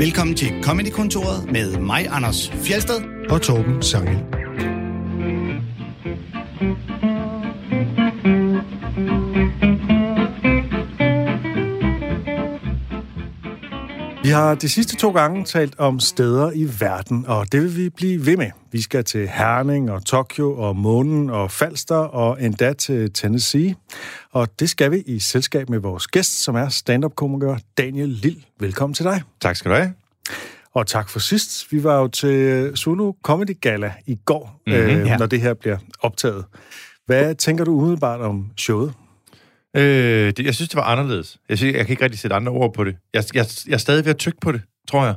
Velkommen til Comedy-kontoret med mig, Anders Fjelsted. og Torben Sangel. Vi har de sidste to gange talt om steder i verden, og det vil vi blive ved med. Vi skal til Herning og Tokyo og Månen og Falster og endda til Tennessee. Og det skal vi i selskab med vores gæst, som er stand-up-komiker Daniel Lille. Velkommen til dig. Tak skal du have. Og tak for sidst. Vi var jo til Zulu Comedy Gala i går, mm-hmm, øh, ja. når det her bliver optaget. Hvad tænker du umiddelbart om showet? Øh, det, jeg synes, det var anderledes. Jeg, synes, jeg kan ikke rigtig sætte andre ord på det. Jeg, jeg, jeg er stadig ved at tykke på det, tror jeg.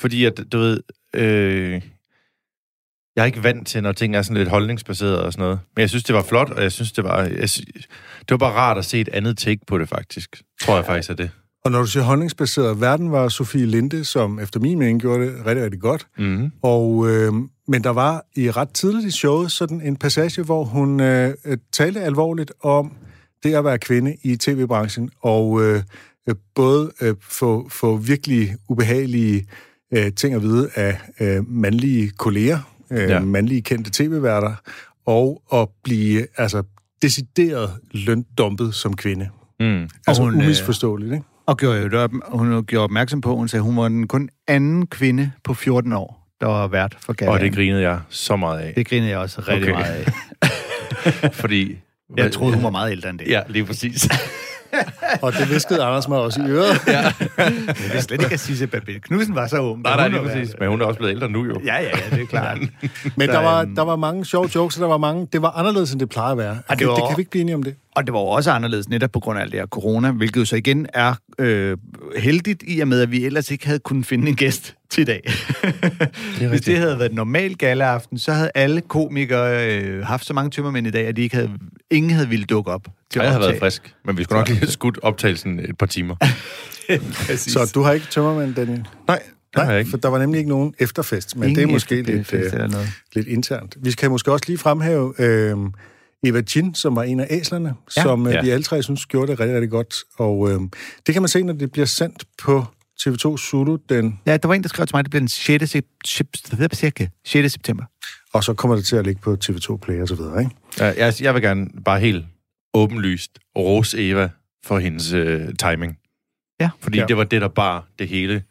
Fordi, at, du ved... Øh, jeg er ikke vant til, når ting er sådan lidt holdningsbaseret og sådan noget. Men jeg synes, det var flot, og jeg synes, det var... Jeg, sy- det var bare rart at se et andet take på det, faktisk. Tror jeg faktisk er det. Og når du siger holdningsbaseret, verden var Sofie Linde, som efter min mening gjorde det rigtig, rigtig godt. Mm-hmm. Og, øh, men der var i ret tidligt i showet sådan en passage, hvor hun øh, talte alvorligt om det at være kvinde i tv-branchen, og øh, øh, både øh, få, få virkelig ubehagelige øh, ting at vide af øh, mandlige kolleger, øh, ja. Mandlige kendte tv-værter, og at blive altså decideret løndumpet som kvinde. Mm. Altså hun, øh, umisforståeligt, ikke? Og gjorde jo det op, hun gjorde opmærksom på, hun sagde, hun var den kun anden kvinde på 14 år, der var vært for Galaen. Og det grinede jeg så meget af. det grinede jeg også rigtig okay. meget af. Fordi... Jeg troede, hun var meget ældre end det. Ja, lige præcis. Og det viskede Anders mig også i øret. ja. Jeg vidste slet ikke, at Sisse Babette Knudsen var så ung. Nej, nej, lige præcis. Men hun er også blevet ældre nu, jo. Ja, ja, ja, det er klart. Men der var, øhm, der var mange sjove jokes, og der var mange... Det var anderledes, end det plejer at være. det det, var- det kan vi ikke blive enige om det. Og det var jo også anderledes netop på grund af alt det her corona, hvilket jo så igen er øh, heldigt i og med, at vi ellers ikke havde kunnet finde en gæst til i dag. Hvis rigtigt. det havde været en normal galaaften, så havde alle komikere øh, haft så mange tømmermænd i dag, at de ikke havde, ingen havde ville dukke op til Jeg har været frisk, men vi skulle nok lige have skudt optagelsen et par timer. Så du har ikke tømmermand, Daniel? Nej, det jeg ikke. for der var nemlig ikke nogen efterfest, men Ingen det er måske lidt, øh, lidt internt. Vi skal måske også lige fremhæve øh, Eva Jin, som var en af æslerne, ja. som øh, Ja. vi alle tre synes gjorde det rigtig, rigtig godt. Og øh, det kan man se, når det bliver sendt på TV2 Zulu, den, Ja, der var en, der skrev til mig, at det blev den 6. september. 6. september. og så kommer det til at ligge på TV2 Play og så videre, ikke? Ja, jeg, jeg vil gerne bare helt åbenlyst rose Eva for hendes øh, timing. Ja. Fordi Ja. det var det, der bar det hele.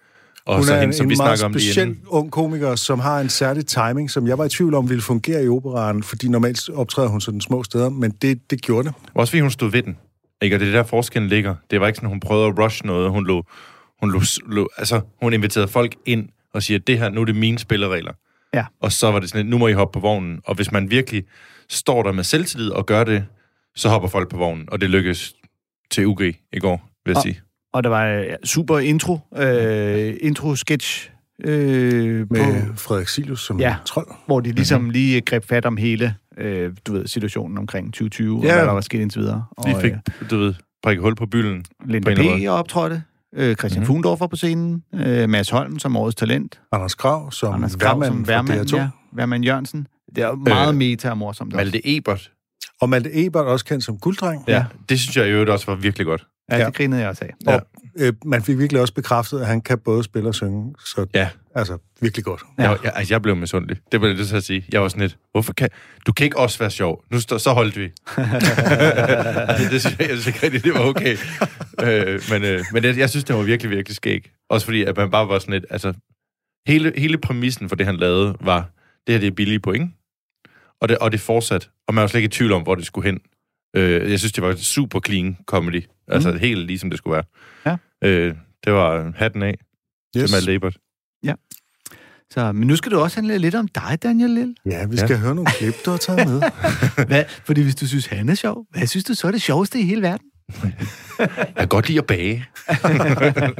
Og Hun så er hende, en, som en vi meget snakker om speciel inden. ung komiker, som har en særlig timing, som jeg var i tvivl om ville fungere i operaen, fordi normalt optræder hun sådan små steder, men det, det gjorde det. Også fordi hun stod ved den. Ikke? Og det er der forskellen ligger. Det var ikke sådan, hun prøvede at rush noget. Hun lå, hun lå, lå altså, hun inviterede folk ind og siger, det her, nu er det mine spilleregler. Ja. Og så var det sådan, lidt, nu må I hoppe på vognen. Og hvis man virkelig står der med selvtillid og gør det, så hopper folk på vognen. Og det lykkedes til UG i går, vil jeg Og- sige. Og der var ja, super intro, øh, intro-sketch, øh, på, Med Frederik Silius som Ja. trold. hvor de ligesom mm-hmm. lige greb fat om hele øh, du ved, situationen omkring 2020, Ja. og hvad der var sket indtil videre. Og, De fik, øh, du ved, prikket hul på bylden. Linda på P. optrådte, øh, Christian mm-hmm. Fundorf var på scenen, øh, Mads Holm som årets talent, Anders Krav som Anders Grav værmand som fra værmand, DR2. ja, værmand Jørgensen. Det er meget Øh, meta og morsomt. Malte Ebert. Og Malte Ebert, også kendt som gulddreng. Ja. Det synes jeg i øvrigt også var virkelig godt. Ja, ja. det grinede jeg også af. Ja. Og øh, man fik virkelig også bekræftet, at han kan både spille og synge. Så Ja. Altså, virkelig godt. Ja. Jeg, jeg, altså, jeg blev misundelig. Det var det, så at sige. Jeg var sådan lidt, hvorfor kan... Du kan ikke også være sjov. Nu stå, så holdt vi. det synes jeg, jeg synes ikke det var okay. øh, men øh, men det, jeg synes, det var virkelig, virkelig skæg. Også fordi, at man bare var sådan lidt... Altså, hele, hele præmissen for det, han lavede, var, det her det er billige point. Og det, og det fortsat. Og man var slet ikke i tvivl om, hvor det skulle hen. Øh, jeg synes, det var super clean comedy. Altså, mm. helt ligesom det skulle være. Ja. Øh, det var hatten af yes. til Malte Ebert. Så, men nu skal du også handle lidt om dig, Daniel Lille. Ja, vi skal ja. høre nogle klip, du har taget med. Hvad? Fordi hvis du synes, han er sjov, hvad synes du så er det sjoveste i hele verden? Jeg kan godt lide at bage.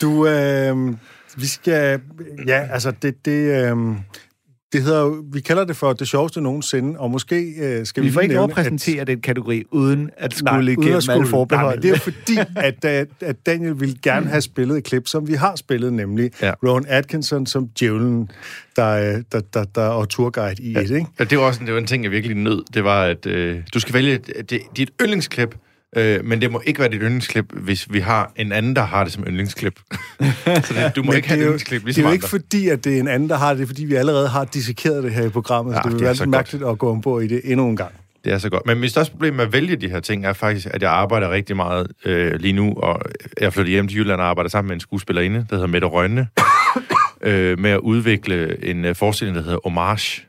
Du, øh, vi skal... Ja, altså, det... det øh, det hedder vi kalder det for det sjoveste nogensinde, og måske øh, skal vi Vi får ikke lov at den kategori, uden at skulle Nej, igennem skulle. alle forbehold. Nej, det er fordi, at, at, at Daniel ville gerne have spillet et klip, som vi har spillet, nemlig ja. Rowan Atkinson som djævlen, der, øh, der, der, der er tourguide i ja. et, ikke? Ja, det var også en, det var en ting, jeg virkelig nød. Det var, at øh, du skal vælge... Det, dit yndlingsklip Øh, men det må ikke være dit yndlingsklip, hvis vi har en anden, der har det som yndlingsklip. så det, du må Men ikke have det yndlingsklip det ligesom er jo andre. ikke fordi, at det er en anden, der har det. Det er fordi, vi allerede har dissekeret det her i programmet. Ja, så det vil det er være lidt godt. mærkeligt at gå ombord i det endnu en gang. Det er så godt. Men mit største problem med at vælge de her ting er faktisk, at jeg arbejder rigtig meget øh, lige nu, og jeg flytter hjem til Jylland og arbejder sammen med en skuespillerinde, der hedder Mette Rønne, øh, med at udvikle en øh, forestilling, der hedder Homage,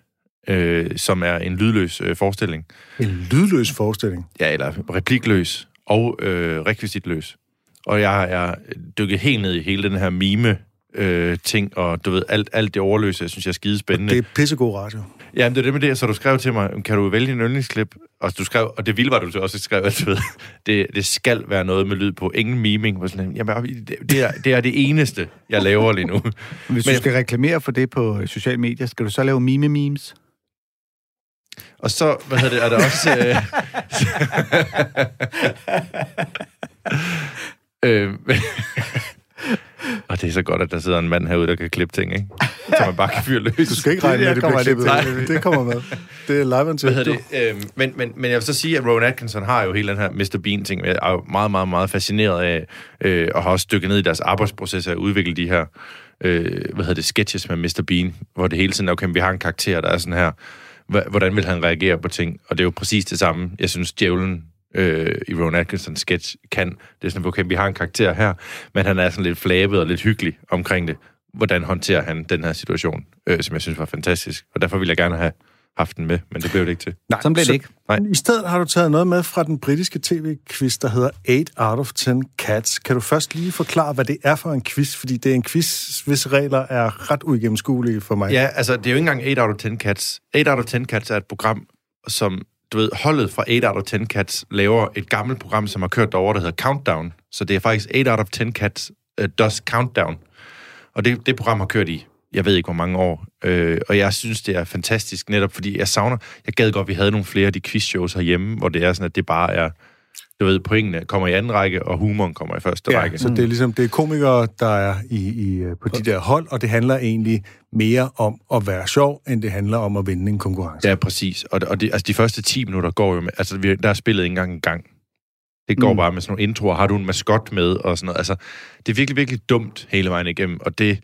øh, som er en lydløs øh, forestilling. En lydløs forestilling. Ja, eller replikløs og øh, rekvisitløs. Og jeg er dykket helt ned i hele den her mime øh, ting, og du ved, alt, alt det overløse, jeg synes, jeg er skide spændende. Det er pissegod radio. Jamen, det er det med det, så du skrev til mig, kan du vælge en yndlingsklip? Og du skrev, og det vilde var, du også skrev, at du ved, det, det skal være noget med lyd på. Ingen miming. Var Sådan, jamen, det, det, er, det er det eneste, jeg laver lige nu. Hvis Men- du skal reklamere for det på sociale medier, skal du så lave mime-memes? Og så, hvad hedder det, er der også... Øh, øh, og det er så godt, at der sidder en mand herude, der kan klippe ting, ikke? Så man bare kan fyre løs. Du skal ikke regne med, jeg at det kommer bliver lidt klippet. Det kommer med. Det er live Hvad hedder det? det? Øhm, men, men, men jeg vil så sige, at Rowan Atkinson har jo hele den her Mr. Bean-ting. Jeg er jo meget, meget, meget fascineret af, øh, og har også dykket ned i deres arbejdsproces at udvikle de her, øh, hvad hedder det, sketches med Mr. Bean, hvor det hele tiden er, okay, vi har en karakter, der er sådan her, hvordan vil han reagere på ting? Og det er jo præcis det samme, jeg synes, djævlen øh, i Rowan Atkinsons sketch kan. Det er sådan, okay, vi har en karakter her, men han er sådan lidt flabet og lidt hyggelig omkring det. Hvordan håndterer han den her situation, øh, som jeg synes var fantastisk. Og derfor vil jeg gerne have haft den med, men det blev det ikke til. Nej, Sådan blev det ikke. Nej. I stedet har du taget noget med fra den britiske tv-quiz, der hedder 8 out of 10 cats. Kan du først lige forklare, hvad det er for en quiz? Fordi det er en quiz, hvis regler er ret uigennemskuelige for mig. Ja, altså, det er jo ikke engang 8 out of 10 Cats. 8 out of 10 Cats er et program, som, du ved, holdet fra 8 out of 10 Cats laver et gammelt program, som har kørt derovre, der hedder Countdown. Så det er faktisk 8 out of 10 Cats uh, does Countdown. Og det, det program har kørt i, jeg ved ikke hvor mange år. Øh, og jeg synes, det er fantastisk, netop fordi jeg savner... Jeg gad godt, at vi havde nogle flere af de quizshows herhjemme, hvor det er sådan, at det bare er... Du ved, pointene kommer i anden række, og humoren kommer i første Ja, række. så det er ligesom det er komikere, der er i, i, øh, på de der hold, og det handler egentlig mere om at være sjov, end det handler om at vinde en konkurrence. Ja, præcis. Og, og det, altså, de første 10 minutter går jo med... Altså, vi, der er spillet ikke engang en gang. Det går mm. Mm. bare med sådan nogle introer. Har du en maskot med? Og sådan noget. Altså, det er virkelig, virkelig dumt hele vejen igennem. Og det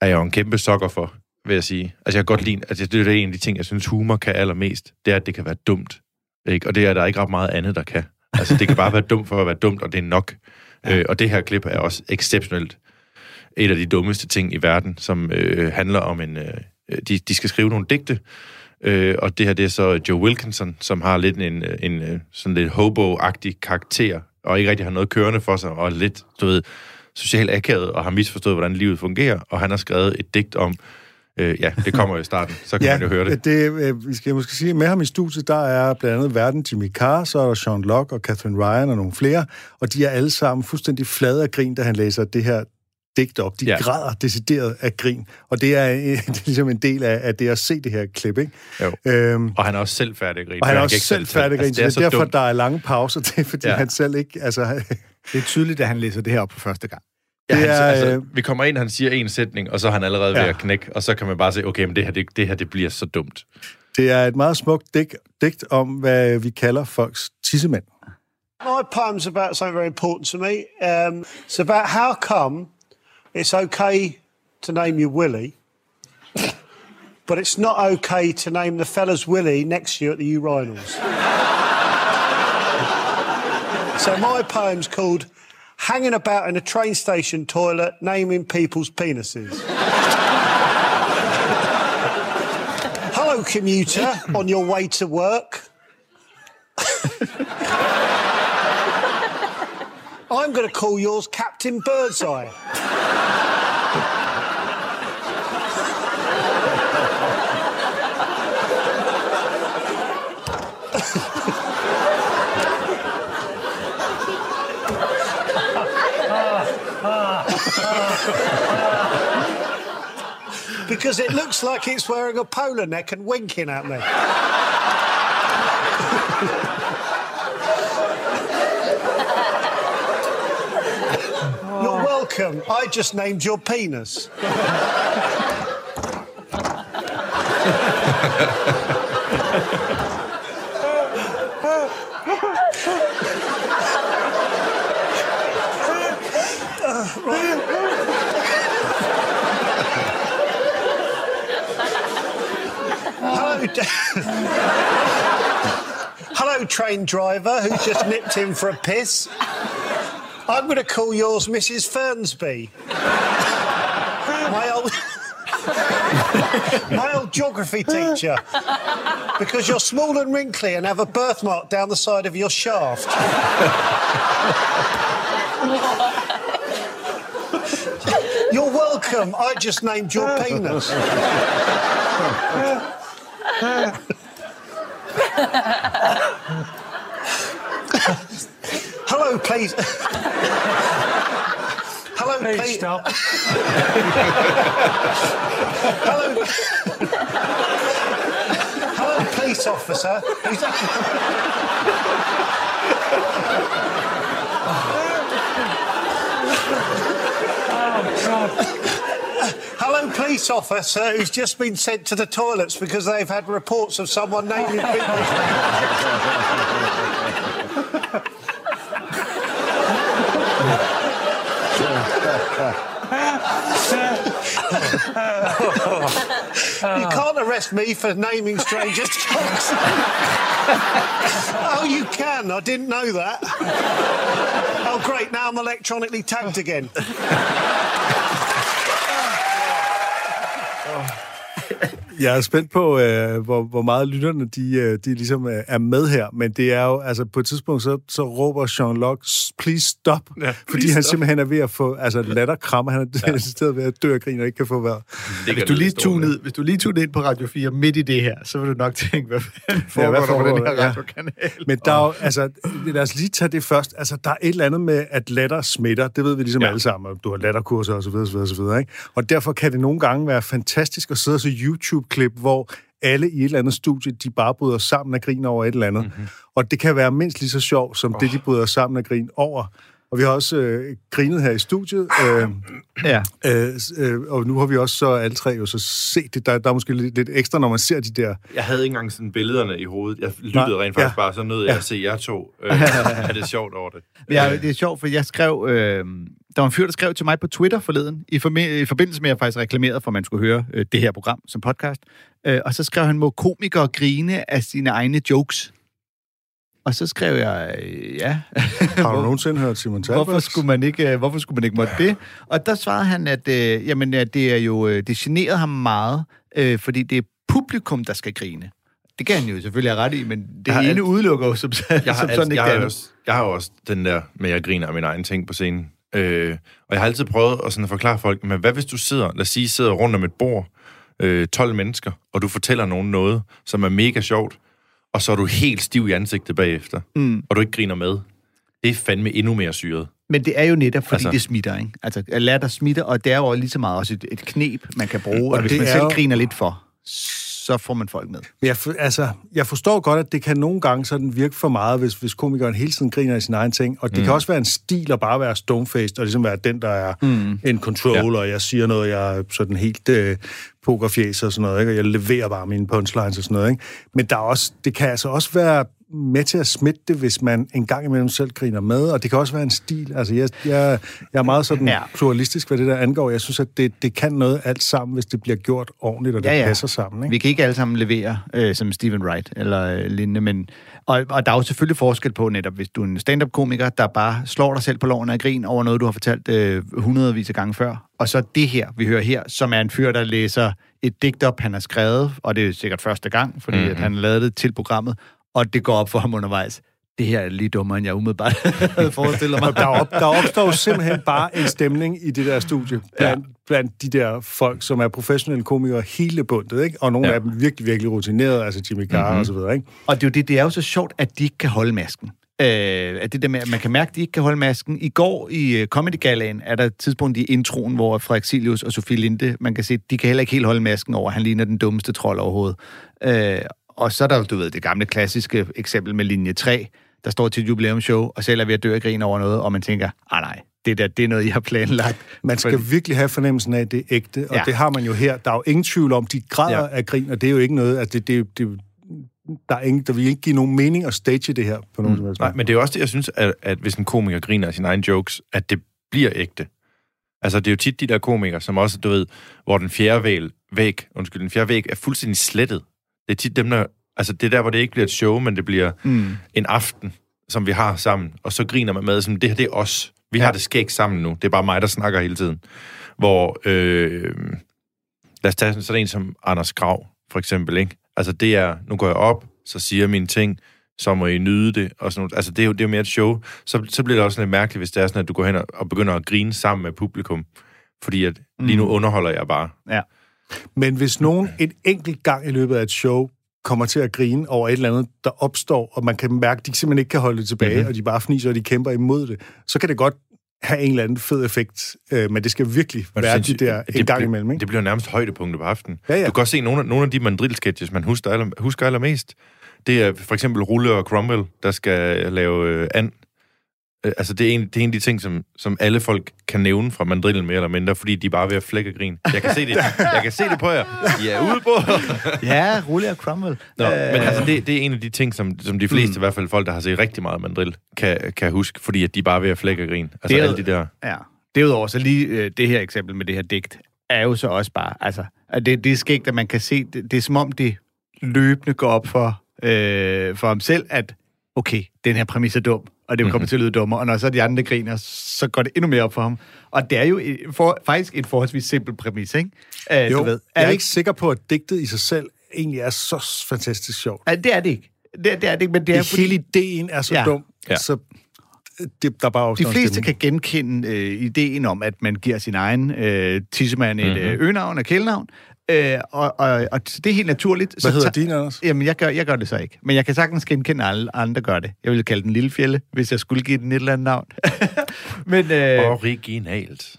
er jeg jo en kæmpe sokker for, vil jeg sige. Altså, jeg kan godt lide... Altså, det er en af de ting, jeg synes, humor kan allermest. Det er, at det kan være dumt. Ikke? Og det er der ikke ret meget andet, der kan. Altså, det kan bare være dumt for at være dumt, og det er nok. Ja. Øh, og det her klip er også exceptionelt et af de dummeste ting i verden, som øh, handler om en... Øh, de, de skal skrive nogle digte, øh, og det her det er så Joe Wilkinson, som har lidt en, øh, en øh, sådan lidt hobo-agtig karakter, og ikke rigtig har noget kørende for sig, og er lidt, du ved, socialt akavet, og har misforstået, hvordan livet fungerer, og han har skrevet et digt om, øh, ja, det kommer jo i starten, så kan ja, man jo høre det. det øh, vi skal måske sige, med ham i studiet, der er blandt andet verden Jimmy Carr, så er der Sean Locke og Catherine Ryan og nogle flere, og de er alle sammen fuldstændig flade af grin, da han læser det her digt op. De Ja. græder decideret af grin, og det er, øh, det er ligesom en del af, af det at se det her klip, ikke? Jo. Øhm, Og han er også selv færdig at grine. og han er også selv færdig altså, altså, det det er så derfor, dumt. der er lange pauser, det er, fordi ja. han selv ikke... Altså, Det er tydeligt, at han læser det her op for første gang. Ja, han, er, altså, øh, vi kommer ind, han siger en sætning, og så er han allerede ja. ved at knække, og så kan man bare se, okay, men det her, det, det her, det bliver så dumt. det er et meget smukt digt, digt om, hvad vi kalder folks tissemænd. My poem's about something very important to me. Um, it's about how come it's okay to name you Willie, but it's not okay to name the fella's Willie next to you at the urinals. so my poem's called Hanging About in a Train Station Toilet Naming People's Penises. Hello, commuter, on your way to work. I'm going to call yours Captain Birdseye. Because it looks like it's wearing a polo neck and winking at me. You're welcome. I just named your penis. Hello, train driver who's just nipped in for a piss. I'm going to call yours Mrs. Fernsby. My old, my old geography teacher. Because you're small and wrinkly and have a birthmark down the side of your shaft. You're welcome. I just named your penis. Hello, please. Hello, please. stop. Hello. Hello, police officer. He's- Hello, police officer who's just been sent to the toilets because they've had reports of someone naming people. You can't arrest me for naming strangers oh, you can. I didn't know that. Oh, great. Now I'm electronically tagged again. Jeg er spændt på, øh, hvor, hvor meget lytterne de, øh, de ligesom øh, er med her, men det er jo, altså på et tidspunkt, så, så råber Sean Locke, please stop, ja, please fordi han stop. simpelthen er ved at få, altså latterkrammer, han er ja. stedet ved at dø af grin og ikke kan få vejret. Hvis du, lige tunede, hvis du lige tunede ind på Radio 4 midt i det her, så vil du nok tænke, hvad fanden Ja, hvad foregår der på den foregår her der? Ja. radiokanal? Men der er jo, altså, lad os lige tage det først. Altså, der er et eller andet med, at latter smitter. Det ved vi ligesom ja. alle sammen. Du har latterkurser og så videre, så videre, så videre, ikke? Og derfor kan det nogle gange være fantastisk at sidde og se YouTube-klip, hvor alle i et eller andet studie, de bare bryder sammen af grin over et eller andet. Mm-hmm. Og det kan være mindst lige så sjovt, som oh. det, de bryder sammen af grin over. Og vi har også øh, grinet her i studiet, øh, Ja. øh, øh, og nu har vi også så alle tre jo så set det. Der, der er måske lidt, lidt ekstra, når man ser de der... Jeg havde ikke engang sådan billederne i hovedet. Jeg lyttede Nej, rent faktisk ja. bare, så nød jeg at se jer to. Øh, have det sjovt over det. Ja, det er sjovt, for jeg skrev... Øh, der var en fyr, der skrev til mig på Twitter forleden, i, i forbindelse med, at jeg faktisk reklamerede for, at man skulle høre øh, det her program som podcast. Øh, og så skrev han, må komikere grine af sine egne jokes? Og så skrev jeg, øh, ja. Har du nogensinde hørt Simon Talbot? Hvorfor skulle man ikke, øh, hvorfor skulle man ikke måtte det? Og der svarede han, at øh, jamen, at det er jo øh, det generede ham meget, øh, fordi det er publikum, der skal grine. Det kan han jo selvfølgelig have ret i, men det Jeg ene alt- udelukker jo som, Jeg har, som sådan ikke jeg, har også, jeg har også den der med, at jeg griner af mine egne ting på scenen. Øh, og jeg har altid prøvet at, sådan at forklare folk, men hvad hvis du sidder, lad os sige, sidder rundt om et bord, øh, 12 mennesker, og du fortæller nogen noget, som er mega sjovt, og så er du helt stiv i ansigtet bagefter, Mm. og du ikke griner med. Det er fandme endnu mere syret. Men det er jo netop, fordi altså, det smitter, ikke? Altså, at latter smitter, og det er jo lige så meget også et, et knep, man kan bruge, og, Og hvis det man er selv jo- griner lidt for, så får man folk med. Jeg, for, altså, jeg forstår godt, at det kan nogle gange sådan virke for meget, hvis, hvis komikeren hele tiden griner i sin egen ting. Og det mm. kan også være en stil at bare være stonefaced, og ligesom være den, der er mm. en control, ja. og jeg siger noget, jeg er sådan helt øh, pokerfjæs og sådan noget, ikke? og jeg leverer bare mine punchlines og sådan noget. Ikke? Men der er også, det kan altså også være med til at smitte det, hvis man en gang imellem selv griner med, og det kan også være en stil. Altså, jeg, jeg, jeg er meget sådan Ja. pluralistisk, hvad det der angår. Jeg synes, at det, det kan noget alt sammen, hvis det bliver gjort ordentligt, og det Ja, ja, passer sammen. Ikke? Vi kan ikke alle sammen levere øh, som Stephen Wright eller øh, lignende, men og, og der er jo selvfølgelig forskel på netop, hvis du er en stand-up-komiker, der bare slår dig selv på loven af grin over noget, du har fortalt øh, hundredvis af gange før, og så det her, vi hører her, som er en fyr, der læser et digt op, han har skrevet, og det er sikkert første gang, fordi mm-hmm. at han lavet det til programmet, og det går op for ham undervejs. Det her er lige dummere, end jeg umiddelbart havde forestillet mig. der, op, der opstår jo simpelthen bare en stemning i det der studie blandt, ja. blandt de der folk, som er professionelle komikere hele bundet, ikke? Og nogle Ja. af dem virkelig, virkelig rutinerede, altså Jimmy Carr mm-hmm. og så videre, ikke? Og det er jo det, det er jo så sjovt, at de ikke kan holde masken. Øh, at det der med, at man kan mærke, at de ikke kan holde masken. I går i uh, Comedy Galaen er der et tidspunkt i introen, hvor Frederik Silius og Sofie Linde, man kan se, at de kan heller ikke helt holde masken over, han ligner den dummeste trold overhovedet. Øh, og så er der du ved, det gamle klassiske eksempel med linje 3, der står til et jubilæumsshow, og selv er ved at dø af grin over noget, og man tænker, ah nej, det der, det er noget, I har planlagt. Man skal virkelig have fornemmelsen af, at det er ægte, og Ja. det har man jo her. Der er jo ingen tvivl om, de græder Ja. af grin, og det er jo ikke noget, at det, det, det, der, er ingen, der vil ikke give nogen mening at stage det her på nogen mm. som helst Nej, måde. men det er jo også det, jeg synes, at, at hvis en komiker griner af sine egne jokes, at det bliver ægte. Altså, det er jo tit de der komikere, som også, du ved, hvor den fjerde væg, væg, undskyld, den fjerde væg er fuldstændig slettet. Det er tit dem, der... Altså, det er der, hvor det ikke bliver et show, men det bliver mm. en aften, som vi har sammen. Og så griner man med, som det her, det er os. Vi ja. har det skægt sammen nu. Det er bare mig, der snakker hele tiden. Hvor, øh, lad os tage sådan en som Anders Grav, for eksempel, ikke? Altså, det er, nu går jeg op, så siger jeg mine ting, så må I nyde det, og sådan noget. Altså, det er jo, det er jo mere et show. Så, så bliver det også lidt mærkeligt, hvis det er sådan, at du går hen og, og begynder at grine sammen med publikum. Fordi at lige nu underholder jeg bare. Ja. Men hvis nogen en enkelt gang i løbet af et show kommer til at grine over et eller andet, der opstår, og man kan mærke, at de simpelthen ikke kan holde det tilbage, mm-hmm. og de bare fniser, og de kæmper imod det, så kan det godt have en eller anden fed effekt, øh, men det skal virkelig Men være de sindssygt. der Det en gang imellem, ikke? Det bliver nærmest højdepunktet på aftenen. Ja, ja. Du kan også se nogle, af- nogle af de mandrilsketches, man husker, aller, husker allermest. Det er for eksempel Rulle og Cromwell, der skal lave øh, and. Øh, Altså, det er, en, det er en af de ting, som, som alle folk kan nævne fra mandrillen mere eller mindre, fordi de er bare ved at flække grin. Jeg kan se det, jeg kan se det på jer. I er ude på. Ja, Rulle og Cromwell. Nå, Øh, men altså, det, det er en af de ting, som, som de fleste, mm. i hvert fald folk, der har set rigtig meget mandrill, kan, kan huske, fordi at de er bare ved at flække grin. Altså, Det er- alle de der... Ja. Derudover, så lige øh, det her eksempel med det her digt, er jo så også bare, altså, at det, det er skægt, at man kan se, det, det er som om det løbende går op for, øh, for ham selv, at okay, den her præmis er dum, og det kommer mm-hmm. til at lyde dummere, og når så de andre griner, så går det endnu mere op for ham. Og det er jo et- for, faktisk en forholdsvis simpel præmis, ikke? Uh, Jo, du ved. jeg er ikke sikker på, at digtet i sig selv egentlig er så fantastisk sjovt. Ja, det er det ikke. Det, det er det ikke, men det er Det fordi, hele ideen er så Ja. dum, Ja. så det, der er bare de fleste kan genkende øh, ideen om, at man giver sin egen øh, tissemand et Mhm. mm-hmm. øgenavn og kælenavn, øh, og, og, og det er helt naturligt. Hvad hedder ta- din, Anders? Jamen, jeg gør, jeg gør det så ikke. Men jeg kan sagtens genkende, alle andre gør det. Jeg ville kalde den Lille Fjelle, hvis jeg skulle give den et eller andet navn. men, øh, Originalt.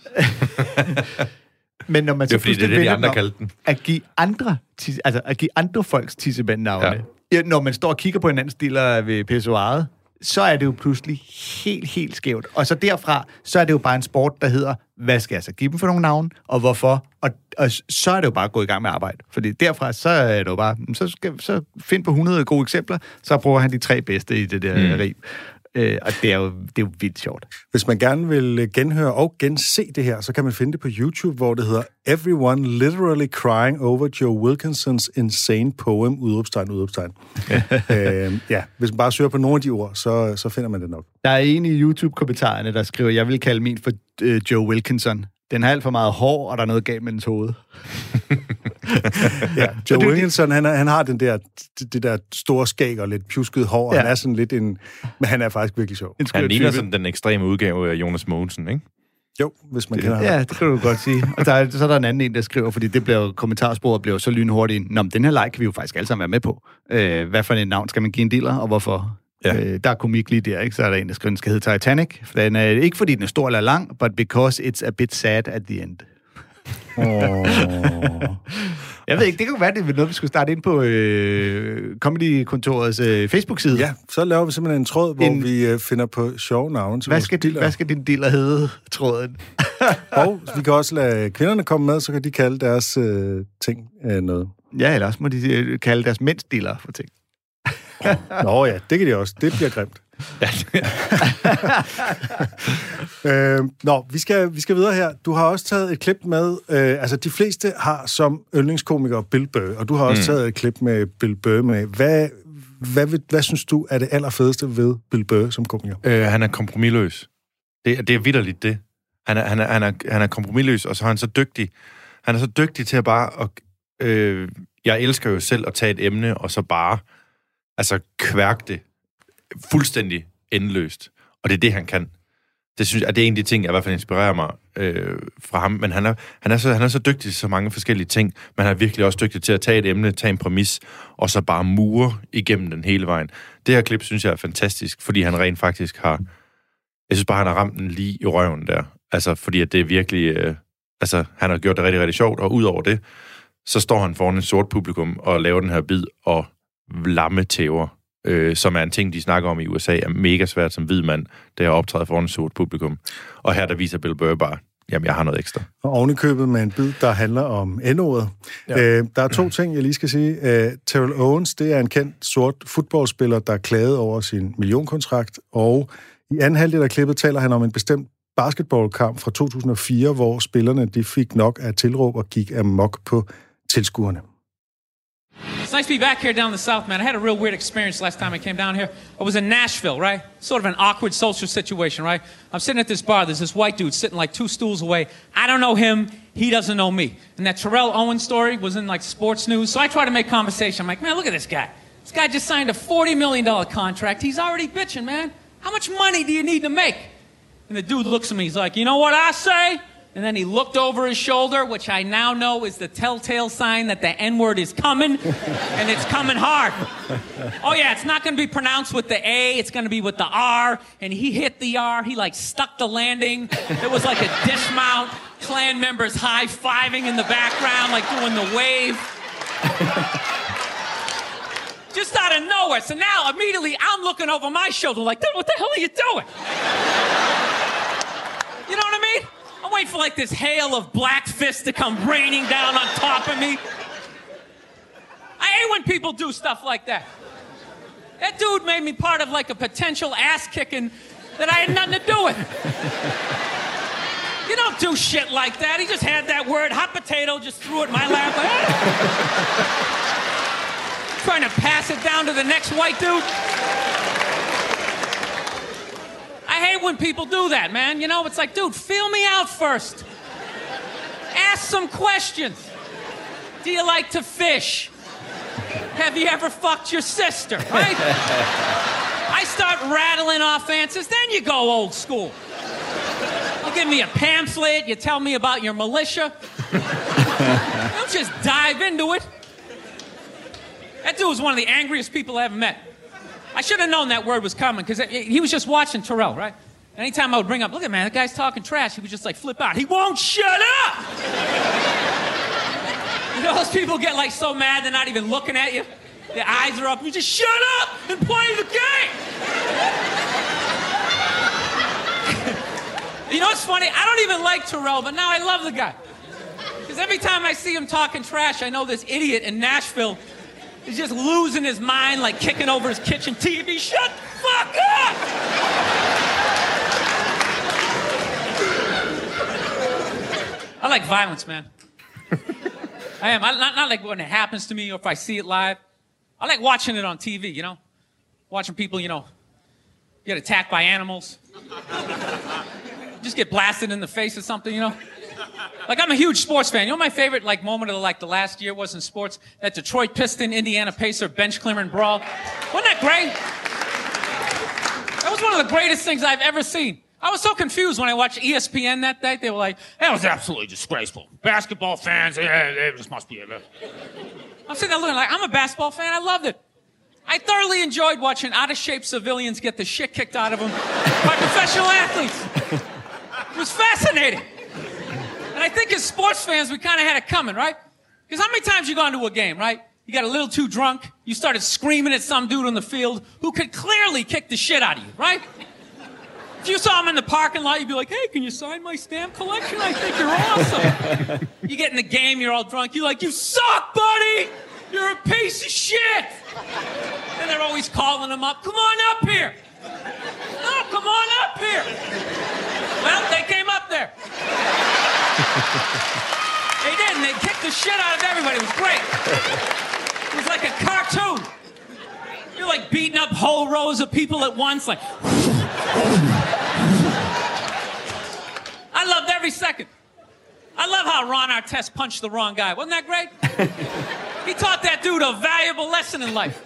men når man Det er så fordi, det er det, de andre kaldte den. At give andre, altså at give andre folks tisseband-navne. Ja. Ja. Ja, når man står og kigger på hinandens stiller ved pissoiret, så er det jo pludselig helt, helt skævt. Og så derfra, så er det jo bare en sport, der hedder, hvad skal jeg så give dem for nogle navne, og hvorfor? Og, og så er det jo bare gået i gang med arbejde. Fordi derfra, så er det jo bare, så, skal, så find på 100 gode eksempler, så prøver han de tre bedste i det der mm. rig. Øh, og det er, jo, det er jo vildt sjovt. Hvis man gerne vil øh, genhøre og gense det her, så kan man finde det på YouTube, hvor det hedder Everyone Literally Crying Over Joe Wilkinsons Insane Poem, udråbstegn, udråbstegn. øh, ja, hvis man bare søger på nogle af de ord, så, så finder man det nok. Der er en i YouTube-kommentarerne, der skriver, jeg vil kalde min for øh, Joe Wilkinson. Den har alt for meget hår, og der er noget galt med dens hoved. Ja, Joe det- Wilkinson, han, han har den der, det, det der store skæg og lidt pjusket hår, og Ja. han er sådan lidt en... Men han er faktisk virkelig sjov. En skør Han ligner sådan den ekstreme udgave af Jonas Mogensen, ikke? Jo, hvis man kender ham. Ja, det kan du godt sige. Og der er, så er der en anden en, der skriver, fordi det bliver kommentarsporet bliver så lynhurtigt. Nå, men den her like kan vi jo faktisk alle sammen være med på. Øh, hvad for en navn skal man give en dealer, og hvorfor? Ja. Øh, der er komik lige der, ikke? Så er der en, der skriver, den skal hedde Titanic. For den er ikke fordi den er stor eller lang, but because it's a bit sad at the end. Jeg ved ikke, det kan jo være, det er noget, vi skulle starte ind på øh, Comedy-kontorets øh, Facebook-side. Ja, så laver vi simpelthen en tråd, hvor En- vi øh, finder på sjove navne til Hvad vores skal, din, dealer. hvad skal din dealer hedde, tråden? Og vi kan også lade kvinderne komme med, så kan de kalde deres øh, ting øh, noget. Ja, eller også må de øh, kalde deres mændsdealer for ting. Nå ja, det kan de også. Det bliver grimt. øh, nå, vi skal, vi skal videre her. Du har også taget et klip med, øh, altså de fleste har som yndlingskomiker Bill Burr, og du har også mm. taget et klip med Bill Burr med. Hvad, hvad, hvad, hvad synes du er det allerfedeste ved Bill Burr som komiker? Øh, han er kompromilløs. Det, det er vidderligt det. Han er, han, er, han, er, han er kompromilløs, og så er han så dygtig. Han er så dygtig til at bare... At, øh, jeg elsker jo selv at tage et emne, og så bare altså kværke det fuldstændig endeløst. Og det er det, han kan. Det synes jeg, det er en af de ting, jeg i hvert fald inspirerer mig øh, fra ham. Men han er, han, er så, han er så dygtig til så mange forskellige ting, men han er virkelig også dygtig til at tage et emne, tage en præmis, og så bare mure igennem den hele vejen. Det her klip synes jeg er fantastisk, fordi han rent faktisk har... Jeg synes bare, han har ramt den lige i røven der. Altså, fordi at det er virkelig... Øh, altså, han har gjort det rigtig, rigtig sjovt, og udover det, så står han foran et sort publikum og laver den her bid og lammetæver, øh, som er en ting, de snakker om i USA, er mega svært som hvid mand, det er at optræde foran et sort publikum. Og her, der viser Bill Burr bare, jamen, jeg har noget ekstra. Og ovenikøbet med en bid, der handler om N-ordet. Ja. Øh, der er to ting, jeg lige skal sige. Øh, Terrell Owens, det er en kendt sort fodboldspiller, der klagede over sin millionkontrakt, og i anden halvdel af klippet taler han om en bestemt basketballkamp fra 2004, hvor spillerne de fik nok af tilråb og gik amok på tilskuerne. It's nice to be back here down the South, man. I had a real weird experience last time I came down here. I was in Nashville, right? Sort of an awkward social situation, right? I'm sitting at this bar. There's this white dude sitting like two stools away. I don't know him. He doesn't know me. And that Terrell Owens story was in like sports news. So I try to make conversation. I'm like, man, look at this guy. This guy just signed a $40 million contract. He's already bitching, man. How much money do you need to make? And the dude looks at me. He's like, you know what I say? And then he looked over his shoulder, which I now know is the telltale sign that the N word is coming, and it's coming hard. Oh, yeah, it's not going to be pronounced with the A, it's going to be with the R. And he hit the R, he like stuck the landing. It was like a dismount, clan members high fiving in the background, like doing the wave. Just out of nowhere. So now immediately I'm looking over my shoulder, like, what the hell are you doing? You know what I mean? I'm waiting for like this hail of black fists to come raining down on top of me. I hate when people do stuff like that. That dude made me part of like a potential ass kicking that I had nothing to do with. You don't do shit like that. He just had that word, hot potato, just threw it in my lap. "Ah." Trying to pass it down to the next white dude. I hate when people do that, man. You know, it's like, dude, feel me out first. Ask some questions. Do you like to fish? Have you ever fucked your sister? Right? I start rattling off answers, then you go old school. You give me a pamphlet, you tell me about your militia. Don't just dive into it. That dude was one of the angriest people I ever met. I should have known that word was coming because he was just watching Terrell, right? Anytime I would bring up, look at man, that guy's talking trash, he would just like flip out. He won't shut up! you know, those people get like so mad they're not even looking at you. Their eyes are up. You just shut up and play the game. you know what's funny? I don't even like Terrell, but now I love the guy. Because every time I see him talking trash, I know this idiot in Nashville is just losing his mind, like kicking over his kitchen TV. Shut the fuck up! I like violence, man. I am. I, not, not like when it happens to me or if I see it live. I like watching it on TV, you know? Watching people, you know, get attacked by animals. Just get blasted in the face or something, you know? Like I'm a huge sports fan. You know my favorite like moment of the, like the last year was in sports? That Detroit Piston Indiana Pacer bench clearing brawl. Wasn't that great? That was one of the greatest things I've ever seen. I was so confused when I watched ESPN that day. They were like, that was absolutely disgraceful. Basketball fans, yeah, it just must be I'm sitting there looking like, I'm a basketball fan. I loved it. I thoroughly enjoyed watching out of shape civilians get the shit kicked out of them by professional athletes. It was fascinating. And I think as sports fans, we kind of had it coming, right? Because how many times you gone to a game, right? You got a little too drunk. You started screaming at some dude on the field who could clearly kick the shit out of you, right? If you saw him in the parking lot, you'd be like, hey, can you sign my stamp collection? I think you're awesome. you get in the game, you're all drunk. You're like, you suck, buddy. You're a piece of shit. And they're always calling him up. Come on up here. No, come on up here. Well, they came up there. They did, they kicked the shit out of everybody. It was great. It was like a cartoon. You're like beating up whole rows of people at once, like. I loved every second. I love how Ron Artest punched the wrong guy. Wasn't that great? he taught that dude a valuable lesson in life.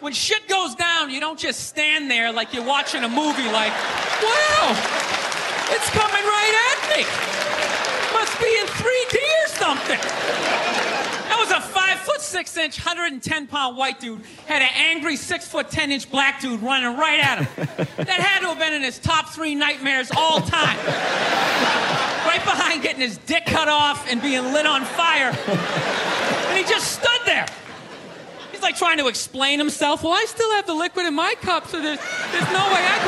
When shit goes down, you don't just stand there like you're watching a movie like, wow, it's coming right at me. Must be in 3D or something. That was a five foot six inch, 110 pound white dude, had an angry six foot 10 inch black dude running right at him. That had to have been in his top three nightmares all time. Right behind getting his dick cut off and being lit on fire. And he just stood there. He's like trying to explain himself. Well, I still have the liquid in my cup, so there's, there's no way I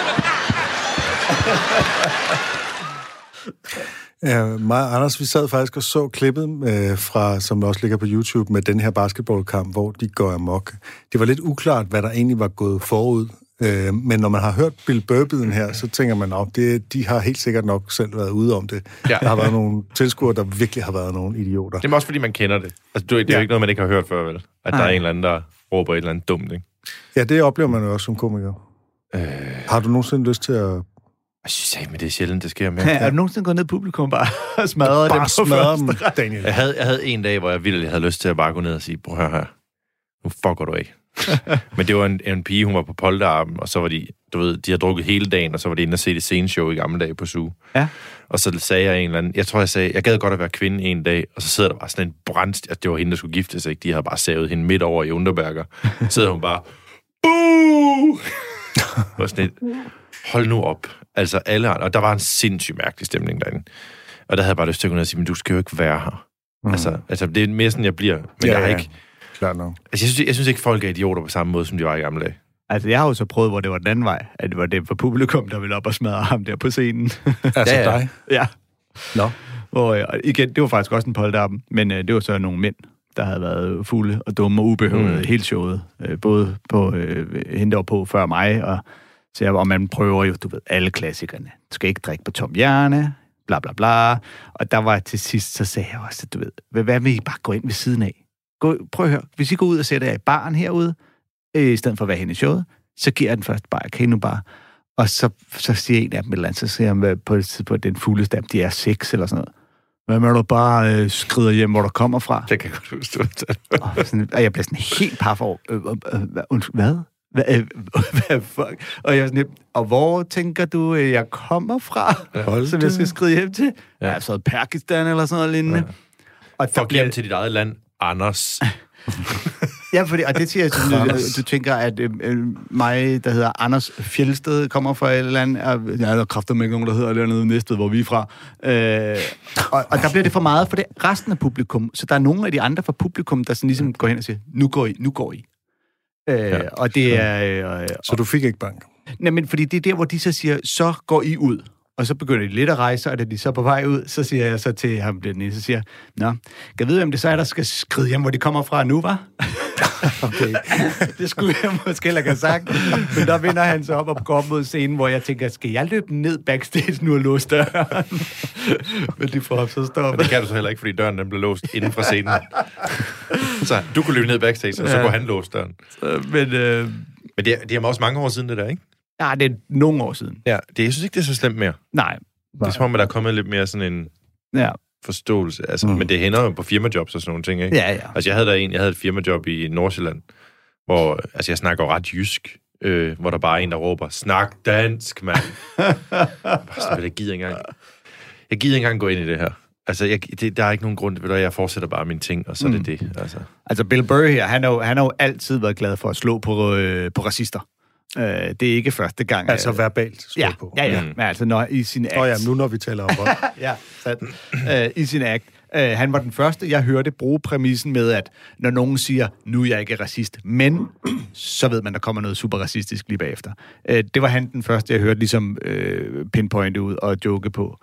could have. Ja, mig og Anders, vi sad faktisk og så klippet, øh, fra, som også ligger på YouTube, med den her basketballkamp, hvor de går amok. Det var lidt uklart, hvad der egentlig var gået forud Øh, men når man har hørt Bill Burr-biden her, så tænker man, at det, de har helt sikkert nok selv været ude om det. Ja. Der har været nogle tilskuere, der virkelig har været nogle idioter. Det er også, fordi man kender det. Altså, det er jo Ja. ikke noget, man ikke har hørt før, vel? At der Nej. er en eller anden, der råber et eller andet dumt, ikke? Ja, det oplever man jo også som komiker. Øh, Har du nogensinde lyst til at jeg synes men det er sjældent, det sker med. Er du nogensinde gået ned i publikum bare og smadret dem bare på smadre første dem, Daniel? Jeg havde, jeg havde en dag, hvor jeg virkelig havde lyst til at bare gå ned og sige, prøv her, nu fucker du ikke. Men det var en, en pige, hun var på polterarmen, og så var de, du ved, de har drukket hele dagen, og så var de inde og se det sceneshow i gamle dage på SUG. Ja. Og så sagde jeg en eller anden, jeg tror, jeg sagde, jeg gad godt at være kvinde en dag, og så sidder der bare sådan en brandst, at det var hende, der skulle gifte sig, ikke? De havde bare savet hende midt over i Underberger. Så sidder hun bare, Buh! var sådan et, hold nu op. Altså alle andre, og der var en sindssygt mærkelig stemning derinde. Og der havde jeg bare lyst til at og sige, men du skal jo ikke være her. Mm. Altså, altså, det er mere sådan, jeg bliver. Men Ja, jeg har ja. ikke... Klart nok. Altså, jeg synes, jeg synes ikke, folk er idioter på samme måde, som de var i gamle dage. Altså, jeg har jo så prøvet, hvor det var den anden vej. At det var det for publikum, der ville op og smadre ham der på scenen. Altså Ja, ja. dig? ja. Nå. Hvor, øh, og igen, det var faktisk også en polterappen, men øh, det var så nogle mænd, der havde været fulde og dumme og ubehøvede mm. Hele showet. Øh, både på øh, hende, der på før mig, og, så jeg, og man prøver jo, du ved, alle klassikerne. Du skal ikke drikke på tom hjerne, bla bla bla. Og der var til sidst, så sagde jeg også, at du ved, hvad, vil I bare gå ind ved siden af? Gå, prøv at høre, hvis I går ud og sætter jer i baren herude, øh, i stedet for at være henne i showet, så giver jeg den første bare, kan I nu bare? Og så, så siger en af dem et eller andet, så siger han på et tidspunkt, den fulde stam, de er seks eller sådan noget. Hvad med, du bare øh, skrider hjem, hvor du kommer fra? Det kan jeg godt huske, du. Og, sådan, og jeg bliver sådan helt par for, øh, øh, øh, undskyld, hvad? Hvad, øh, hvad fuck? Og jeg er sådan lidt, og hvor tænker du, øh, jeg kommer fra, Hold som jeg skal skride hjem til? Ja. Ja. Altså Pakistan eller sådan noget lignende. Ja. Og der Fuck hjem til dit eget land, Anders. Ja, fordi, og det siger jeg sådan, du, du tænker, at øh, øh, mig, der hedder Anders Fjeldsted, kommer fra et eller andet, og, ja, der er kraftigt ikke nogen, der hedder dernede næsted, hvor vi er fra. Øh, og, og der bliver det for meget for det resten af publikum. Så der er nogle af de andre fra publikum, der sådan ligesom går hen og siger, nu går I, nu går I. Øh, ja. Og det er... Øh, Så du fik ikke bank? Nej, men fordi det er der, hvor de så siger, så går I ud. Og så begynder de lidt at rejse, og da de så er på vej ud, så siger jeg så til ham, den ene, så siger Nå, kan jeg vide, hvem det så er, der skal skride hjem, hvor de kommer fra nu, var? Okay. det skulle jeg måske heller ikke have sagt. Men der vinder han så op og går op mod scenen, hvor jeg tænker, skal jeg løbe ned backstage nu og låse døren? Men de får så Og stoppet. det kan du så heller ikke, fordi døren den blev låst inden fra scenen. Så du kunne løbe ned backstage, og så Ja. kunne han låse døren. Men øh, Men det er, det er også mange år siden, det der, ikke? ja, det er nogle år siden. Ja, det, jeg synes ikke, det er så slemt mere. Nej. Det er som om, at der er kommet lidt mere sådan en Ja, forståelse. Altså, mm. Men det hænder jo på firmajobs og sådan nogle ting, ikke? ja. ja. Altså, jeg havde der en, jeg havde et firmajob i Nordsjælland, hvor, altså, jeg snakker jo ret jysk, øh, hvor der bare er en, der råber, snak dansk, mand. Bare sådan, jeg gider ikke engang, jeg gider ikke engang gå ind i det her. Altså, jeg, det, der er ikke nogen grund, ved du, jeg fortsætter bare mine ting, og så er det det. Altså. Altså, Bill Burr her, han har jo, han har jo altid været glad for at slå på, øh, på racister. Øh, det er ikke første gang. Altså øh, verbalt slå ja, på. ja, ja. Mm. Men altså, når i sin act... Nå ja, nu når vi taler om vold. ja, sandt. øh, i sin act. Øh, han var den første, jeg hørte bruge præmissen med, at når nogen siger, nu er jeg ikke racist, men så ved man, der kommer noget super racistisk lige bagefter. Øh, det var han den første, jeg hørte ligesom øh, pinpointe ud og joke på.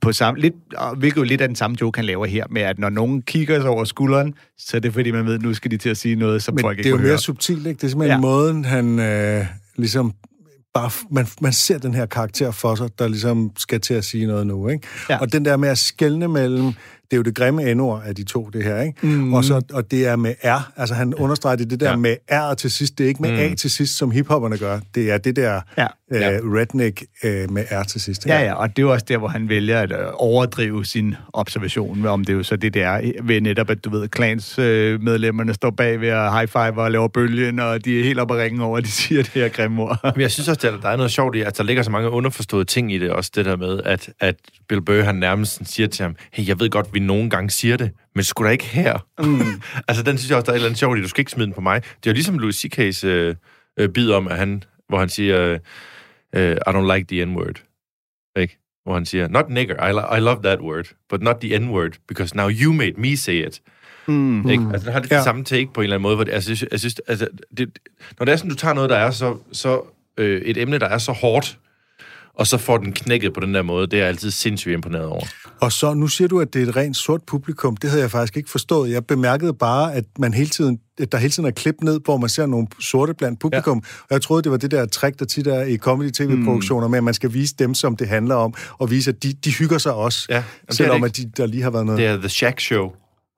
på samme, lidt, hvilket jo lidt af den samme joke, han laver her, med at når nogen kigger sig over skulderen, så er det fordi, man ved, nu skal de til at sige noget, som Men folk det ikke er jo mere høre. subtilt, ikke? Det er simpelthen ja. måden, han øh, ligesom bare, man, man ser den her karakter for sig, der ligesom skal til at sige noget nu, ikke? Ja. Og den der med at skelne mellem, det er jo det grimme endord af de to, det her, ikke? Mm. Og, så, og det er med R, altså han understreger det, det der Ja. med R til sidst, det er ikke med mm. A til sidst, som hiphopperne gør, det er det der Ja. Øh, Ja. redneck øh, med R til sidst. Ja, ja, og det er jo også der, hvor han vælger at øh, overdrive sin observation, om det er jo så det der ved netop, at du ved, klans øh, medlemmerne står bag ved at high five og laver bølgen, og de er helt oppe at ringe over, at de siger det her grimme ord. Men jeg synes også, at der er noget sjovt i, at der ligger så mange underforståede ting i det, også det der med, at, at Bill Burr, han nærmest siger til ham, hey, jeg ved godt, vi nogle gange siger det, men sgu da ikke her. Mm. altså, den synes jeg også, der er et eller andet sjovt i, du skal ikke smide den på mig. Det er jo ligesom Louis C.K.'s øh, øh, bid om, at han, hvor han siger, øh, I don't like the N-word. Ikke? Hvor han siger, not nigger, I, lo- I love that word, but not the N-word, because now you made me say it. Mm. Ikke? Altså, den har lidt ja. Det samme take på en eller anden måde. Hvor det, altså, jeg synes altså, det, når det er sådan, du tager noget, der er så, så øh, et emne, der er så hårdt, og så får den knækket på den der måde. Det er jeg altid sindssygt imponeret over. Og så, nu siger du, at det er et rent sort publikum. Det havde jeg faktisk ikke forstået. Jeg bemærkede bare, at man hele tiden, at der hele tiden er klip ned, hvor man ser nogle sorte blandt publikum. Ja. Og jeg troede, det var det der trick, der tit er i comedy-tv-produktioner, mm. med at man skal vise dem, som det handler om, og vise, at de, de hygger sig også, Ja, ja, jamen, selvom det at de, der lige har været noget. Det er The Shack Show,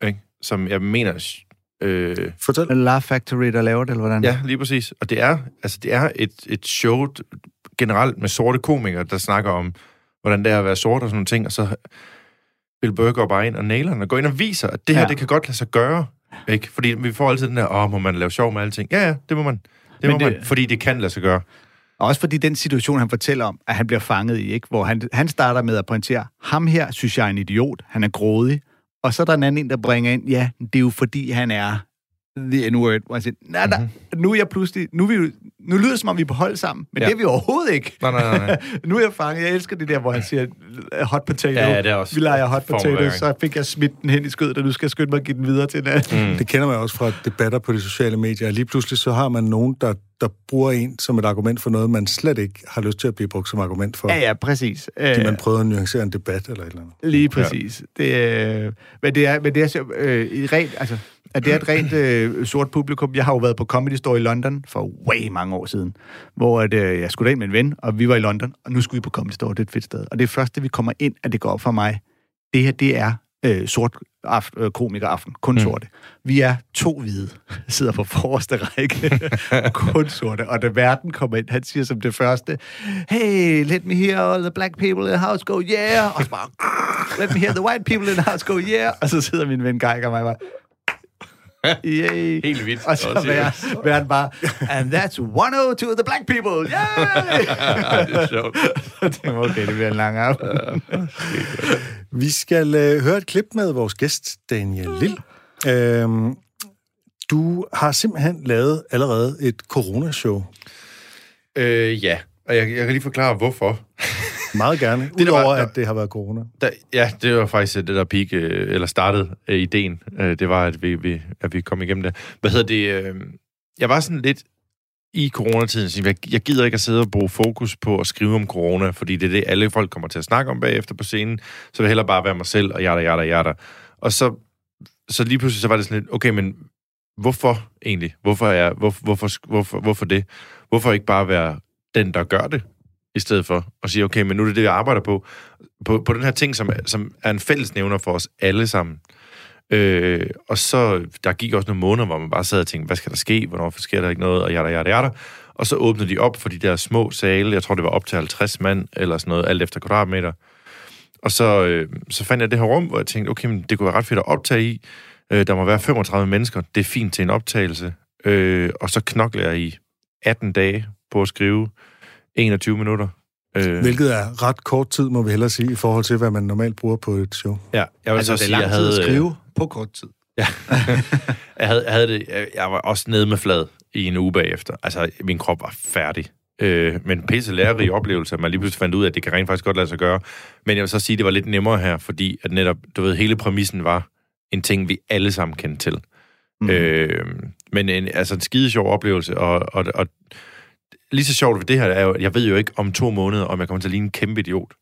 ikke? som jeg mener... Øh, Fortæl. Laugh Factory, der laver det, eller hvordan? ja, lige præcis. Og det er, altså, det er et, et show generelt med sorte komikere, der snakker om, hvordan det er at være sort og sådan nogle ting, og så Bill Burr går bare ind og nailer den, og går ind og viser, at det her, Ja. det kan godt lade sig gøre. Ikke? Fordi vi får altid den der, åh, må man lave sjov med alting? Ja, ja, det må man. Det Men må det- man, fordi det kan lade sig gøre. Og også fordi den situation, han fortæller om, at han bliver fanget i, ikke? hvor han, han starter med at pointere, ham her synes jeg er en idiot, han er grådig, og så er der en anden en, der bringer ind, ja, det er jo fordi, han er the n-word, hvor han siger, nej, nej, Mhm. nu er jeg pludselig, nu, er vi, nu lyder det som om, vi er på hold sammen, men ja. Det er vi overhovedet ikke. Nej, nej, nej, nej. nu er jeg fanget, jeg elsker det der, hvor han siger, hot potato, Ja, ja, det er også vi leger hot potato, så fik jeg smidt den hen i skødet, og nu skal jeg skynde mig at give den videre til en anden. Mm. Det kender man også fra debatter på de sociale medier. Lige pludselig så har man nogen, der, der bruger en som et argument for noget, man slet ikke har lyst til at blive brugt som argument for. Ja, ja, præcis. Fordi Øh, man prøver at nuancere en debat eller et eller andet. Lige præcis. Ja. Det, øh, men det er, men det er så, øh, rent, altså, at det er et rent øh, sort publikum. Jeg har jo været på Comedy Store i London for way mange år siden, hvor at, øh, jeg skulle ind med en ven, og vi var i London, og nu skulle vi på Comedy Store. Det er et fedt sted. Og det først, da vi kommer ind, at det går op for mig. Det her, det er øh, sort aft, øh, komikeraften. Kun mm. sorte. Vi er to hvide, sidder på forreste række. kun sorte. Og da verden kommer ind, han siger som det første, hey, let me hear all the black people in the house go yeah. Og så bare, let me hear the white people in the house go yeah. Og så sidder min ven Geiger og mig bare, Yay. Helt vildt. Og så var, var han bare, and that's 102 to the black people, yay! det er sjovt. okay, det bliver en lang aften. Vi skal øh, høre et klip med vores gæst, Daniel Lille. Øhm, du har simpelthen lavet allerede et coronashow. Øh, ja, og jeg, jeg kan lige forklare, hvorfor. Meget gerne. der var- Udover der- at det har været corona. Da, ja, det var faktisk det, der peak, øh, eller startede øh, ideen. Øh, det var, at vi, vi, at vi kom igennem det. Hvad hedder det? Øh, jeg var sådan lidt i coronatiden, jeg, jeg gider ikke at sidde og bruge fokus på at skrive om corona, fordi det er det, alle folk kommer til at snakke om bagefter på scenen, så vil jeg hellere bare være mig selv, og jada, jada, jada. Og så, så lige pludselig så var det sådan lidt, okay, men hvorfor egentlig? Hvorfor, er, hvor, hvorfor, hvorfor, hvorfor det? Hvorfor ikke bare være den, der gør det, i stedet for at sige, okay, men nu er det det, jeg arbejder på, på, på den her ting, som, som er en fællesnævner for os alle sammen. Øh, og så, der gik også nogle måneder, hvor man bare sad og tænkte, hvad skal der ske, hvornår sker der ikke noget, og jada, jada, jada. Og så åbnede de op for de der små sale, jeg tror, det var op til 50 mand, eller sådan noget, alt efter kvadratmeter. Og så, øh, så fandt jeg det her rum, hvor jeg tænkte, okay, men det kunne være ret fedt at optage i. Øh, der må være 35 mennesker, det er fint til en optagelse. Øh, og så knokler jeg i 18 dage på at skrive 21 minutter. Øh, Hvilket er ret kort tid, må vi hellere sige, i forhold til, hvad man normalt bruger på et show. ja, jeg vil Altså, så det er sige, lang jeg tid havde... at skrive på kort tid. jeg, havde, jeg, havde det, jeg- jeg var også nede med flad i en uge bagefter. Altså, min krop var færdig. Øh, men pisse lærerig oplevelse, at man lige pludselig fandt ud af, at det kan rent faktisk godt lade sig gøre. Men jeg vil så sige, at det var lidt nemmere her, fordi at netop, du ved, hele præmissen var en ting, vi alle sammen kendte til. Mm. Øh, men en, altså en skide sjov oplevelse, og, og, og lige så sjovt ved det her er jo, at jeg ved jo ikke om to måneder, om jeg kommer til at ligne en kæmpe idiot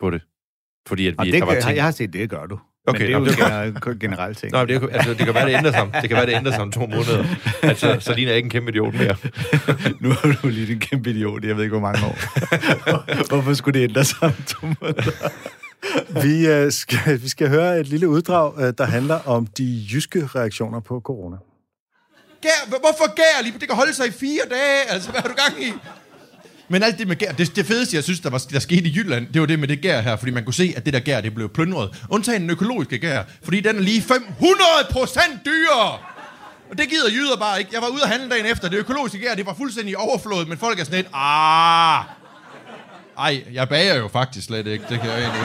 på det. Fordi at Og vi, det, der var gør, ting... jeg har set, det gør du. Okay, men det er jo det er gener- generelt ting. Men det, kan- altså, det kan være, det ændrer sig. om- Det kan være, det ændrer sig om to måneder. Altså, så ligner jeg ikke en kæmpe idiot mere. nu er du lige en kæmpe idiot, jeg ved ikke, hvor mange år. Hvorfor skulle det ændre sig om to måneder? Vi, øh, skal, vi skal høre et lille uddrag, øh, der handler om de jyske reaktioner på corona. Gær, hvorfor gær lige? Det kan holde sig i fire dage. Altså, hvad har du gang i? Men alt det med gær, det, det fedeste, jeg synes, der, var, der skete i Jylland, det var det med det gær her, fordi man kunne se, at det der gær, det blev plyndret. Undtagen den økologiske gær, fordi den er lige 500 procent dyrere. Og det gider jyder bare ikke. Jeg var ude at handle dagen efter. Det økologiske gær, det var fuldstændig overflået, men folk er sådan lidt, ah. Ej, jeg bager jo faktisk slet ikke. Det kan jeg egentlig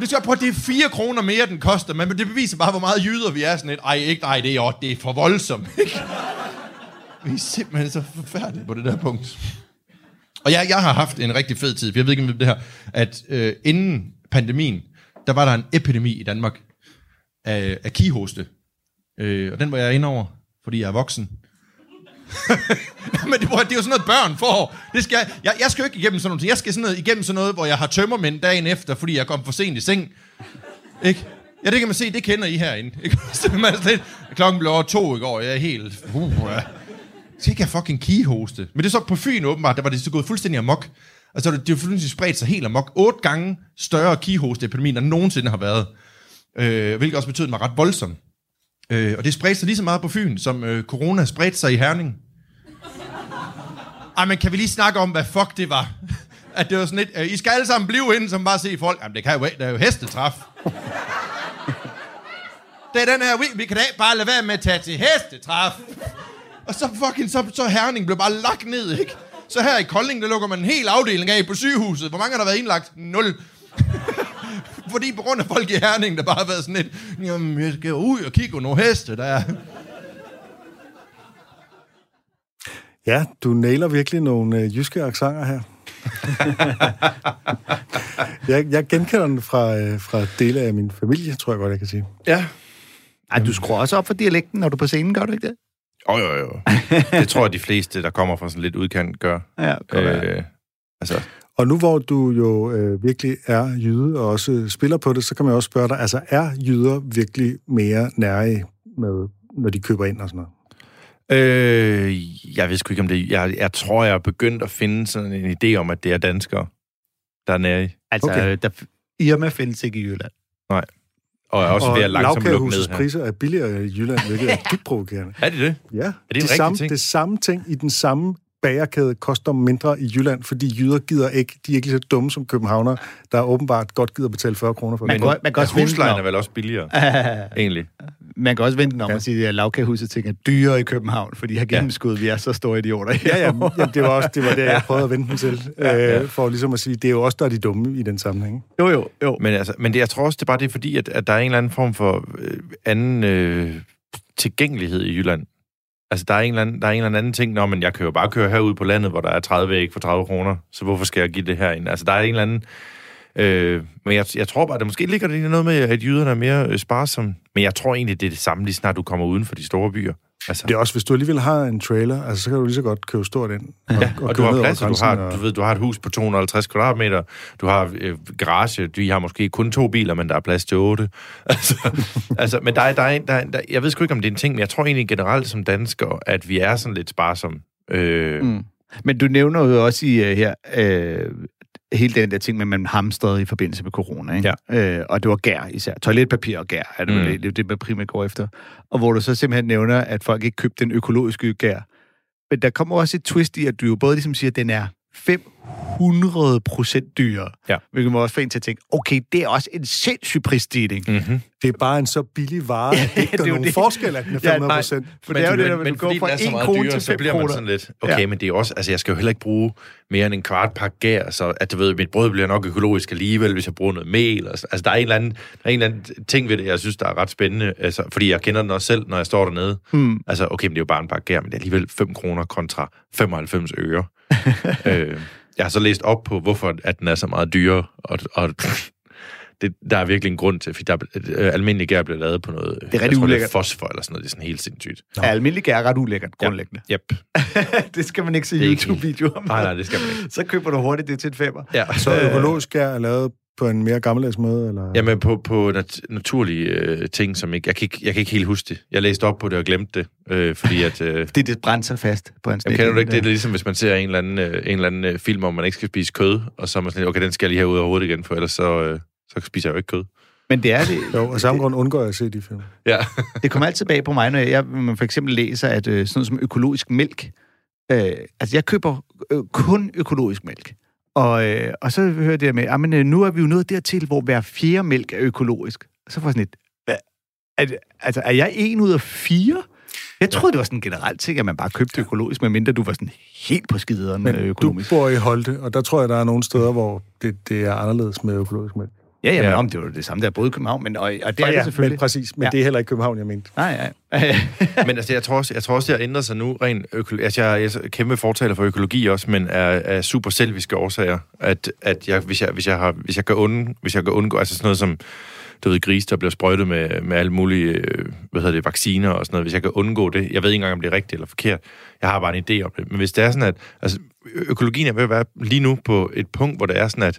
det skal prøve, det er 4 kroner mere, den koster, men det beviser bare, hvor meget jyder vi er sådan et, Ej, ikke, ej, det er, jo- det er for voldsomt, ikke? Vi er simpelthen så forfærdelige på det der punkt. Og jeg, jeg har haft en rigtig fed tid, for jeg ved ikke, om det her, at øh, inden pandemien, der var der en epidemi i Danmark af, af kihoste. Øh, og den var jeg inde over, fordi jeg er voksen. Men det, bror, det er jo sådan noget, børn får. Det skal, jeg, jeg, skal jo ikke igennem sådan noget. Jeg skal sådan noget, igennem sådan noget, hvor jeg har tømmermænd dagen efter, fordi jeg kom for sent i seng. Ikke? Ja, det kan man se, det kender I herinde. Ikke? Man klokken blev over to i går, jeg er helt... Uh, ja. Så ikke jeg fucking kihoste. Men det er så på Fyn åbenbart, der var det så gået fuldstændig amok. Altså, det, det er fuldstændig spredt sig helt amok. Otte gange større kihosteepidemi, end nogensinde har været. Øh, hvilket også betød, at den var ret voldsom. Øh, og det spredte sig lige så meget på Fyn, som øh, corona spredte sig i Herning. Ej, men kan vi lige snakke om, hvad fuck det var? At det var sådan lidt, øh, I skal alle sammen blive inde, som bare se folk. Jamen, det kan jo, det er jo hestetræf. det er den her, vi, vi kan da ikke bare lade være med at tage til hestetræf. Og så fucking, så, så Herning blev bare lagt ned, ikke? Så her i Kolding, der lukker man en hel afdeling af på sygehuset. Hvor mange har der været indlagt? Nul. Fordi på grund af folk i Herning, der bare har været sådan lidt, jamen, jeg skal ud og kigge på nogle heste, der er. Ja, du nailer virkelig nogle øh, jyske accenter her. jeg, jeg genkender den fra, øh, fra dele af min familie, tror jeg godt, jeg kan sige. Ja. Ej, du skruer også op for dialekten, når du er på scenen, gør du ikke det? Jo, jo, jo. Det tror jeg, de fleste, der kommer fra sådan lidt udkant, gør. Ja, Øh, altså, Og nu hvor du jo øh, virkelig er jyde og også spiller på det, så kan man også spørge dig, altså er jyder virkelig mere nære med, når de køber ind og sådan noget? øh, jeg ved sgu ikke om det... Jeg, jeg tror, jeg er begyndt at finde sådan en idé om, at det er danskere, der er nære i. Altså, Okay. der, Irma findes ikke i Jylland. Og er også og ved at langsomt lukke ned her. priser er billigere i Jylland, hvilket er dybt provokerende. Er det det? Ja, det en det, rigtig samme, ting? det samme ting i den samme bagerkæde koster mindre i Jylland, fordi jyder gider ikke, de er ikke lige så dumme som københavner, der åbenbart godt gider betale 40 kroner for Man det. kan, man kan også den Huslejen er vel også billigere, egentlig. Man kan også vende den om Ja. ja. og sige, at lavkagehuset ting er dyre i København, fordi de har gennemskuddet, vi er så store idioter. Ja, ja, jamen, det var også det, var det jeg prøvede at vente den til, Ja. øh, for ligesom at sige, det er jo også der er de dumme i den sammenhæng. Jo, jo, jo. Men, altså, men det, jeg tror også, det er bare det, er fordi, at, at der er en eller anden form for øh, anden øh, tilgængelighed i Jylland. Altså, der er en eller anden, der er en eller anden ting, når men jeg kan jo bare køre herude på landet, hvor der er 30 æg for 30 kroner, så hvorfor skal jeg give det her ind? Altså, der er en eller anden... Øh, men jeg, jeg tror bare, at det måske ligger det noget med, at jyderne er mere øh, sparsomme. Men jeg tror egentlig, det er det samme, lige snart du kommer uden for de store byer. Altså, Det er også, hvis du alligevel har en trailer, altså, så kan du lige så godt købe stort ind. Og, Ja, og, og du har plads, du har, og- du ved, du har et hus på 250 kvadratmeter, du har øh, garage, de har måske kun to biler, men der er plads til otte. altså, altså, men der er, der er, en- der, er, der, jeg ved sgu ikke, om det er en ting, men jeg tror egentlig generelt som danskere, at vi er sådan lidt sparsomme. Øh, mm. Mm. Men du nævner jo også i uh, her, uh, hele den der ting med, at man hamstrede i forbindelse med corona, ikke? Ja. Uh, og det var gær især. Toiletpapir og gær er det Mm. det, det, det, man primært går efter. Og hvor du så simpelthen nævner, at folk ikke købte den økologiske gær. Men der kommer også et twist i, at du jo både ligesom siger, at den er 500 procent dyrere. Ja. Hvilket må også få en til at tænke, okay, det er også en sindssyg prisstigning. Mm-hmm. Det er bare en så billig vare, at det ikke jo nogen det. forskel, at den er Ja, 500 nej. procent. For det er jo det, men, du men går fra den er så 1 meget krone til så 5 bliver man kroner. sådan lidt, okay, Ja. ja. men det er også, altså jeg skal jo heller ikke bruge mere end en kvart pakke gær, så at du ved, mit brød bliver nok økologisk alligevel, hvis jeg bruger noget mel. Og, så- altså der er, en eller anden, der er en eller anden ting ved det, jeg synes, der er ret spændende, altså, fordi jeg kender den også selv, når jeg står dernede. Hmm. Altså, okay, men det er jo bare en pakke gær, men det er alligevel 5 kroner kontra 95 øre. øh, jeg har så læst op på, hvorfor at den er så meget dyrere, og, og det, der er virkelig en grund til, fordi der, er- øh, almindelig gær bliver lavet på noget, det rigtig jeg tror, det er ulækkert. fosfor eller sådan noget, det er sådan helt sindssygt. Ja, almindelig gær er ret ulækkert, grundlæggende. Yep. det skal man ikke se er YouTube-videoer om. Nej, nej, det skal man ikke. Så køber du hurtigt det til et femmer. Ja. Så økologisk gær er lavet på en mere gammeldags måde? Eller? Jamen på, på nat- naturlige øh, ting, som ikke... Jeg kan, ikke... jeg kan ikke helt huske det. Jeg læste op på det og glemte det, øh, fordi at... Øh, Fordi det brændte sig fast på en Jamen, kender du ikke det? Er ligesom, hvis man ser en eller anden, øh, en eller anden øh, film, hvor man ikke skal spise kød, og så er man sådan, okay, den skal jeg lige have ud af hovedet igen, for ellers så, øh, så spiser jeg jo ikke kød. Men det er det. Jo, af samme grund undgår jeg at se de film. Ja. Det kommer altid bag på mig, når jeg man for eksempel læser, at øh, sådan noget som økologisk mælk, øh, altså jeg køber øh, kun økologisk mælk. Og, øh, og så hører jeg det med, at øh, nu er vi jo nået dertil, hvor hver fjerde mælk er økologisk. Så får jeg sådan et, hvad? Er, altså, er jeg en ud af fire? Jeg troede, det var sådan en generelt ting, at man bare købte økologisk, medmindre du var sådan helt på skideren Men øh, du økonomisk. bor i Holte, og der tror jeg, der er nogle steder, hvor det, det er anderledes med økologisk mælk. Ja, ja, men Ja. om det var det samme, der boede i København, men, og, og det er Og det ja, selvfølgelig. Men præcis, men Ja. det er heller ikke København, jeg mente. Nej, nej. Men altså, jeg tror også, jeg tror også det har ændret sig nu rent økologi. Altså, jeg er kæmpe fortaler for økologi også, men af, af super selviske årsager. At, at jeg, hvis, jeg, hvis, jeg har, hvis, jeg kan und, hvis jeg kan undgå, altså sådan noget som du ved, grise, der bliver sprøjtet med, med alle mulige, øh, hvad hedder det, vacciner og sådan noget, hvis jeg kan undgå det. Jeg ved ikke engang, om det er rigtigt eller forkert. Jeg har bare en idé om det. Men hvis det er sådan, at altså, økologien er ved at være lige nu på et punkt, hvor det er sådan, at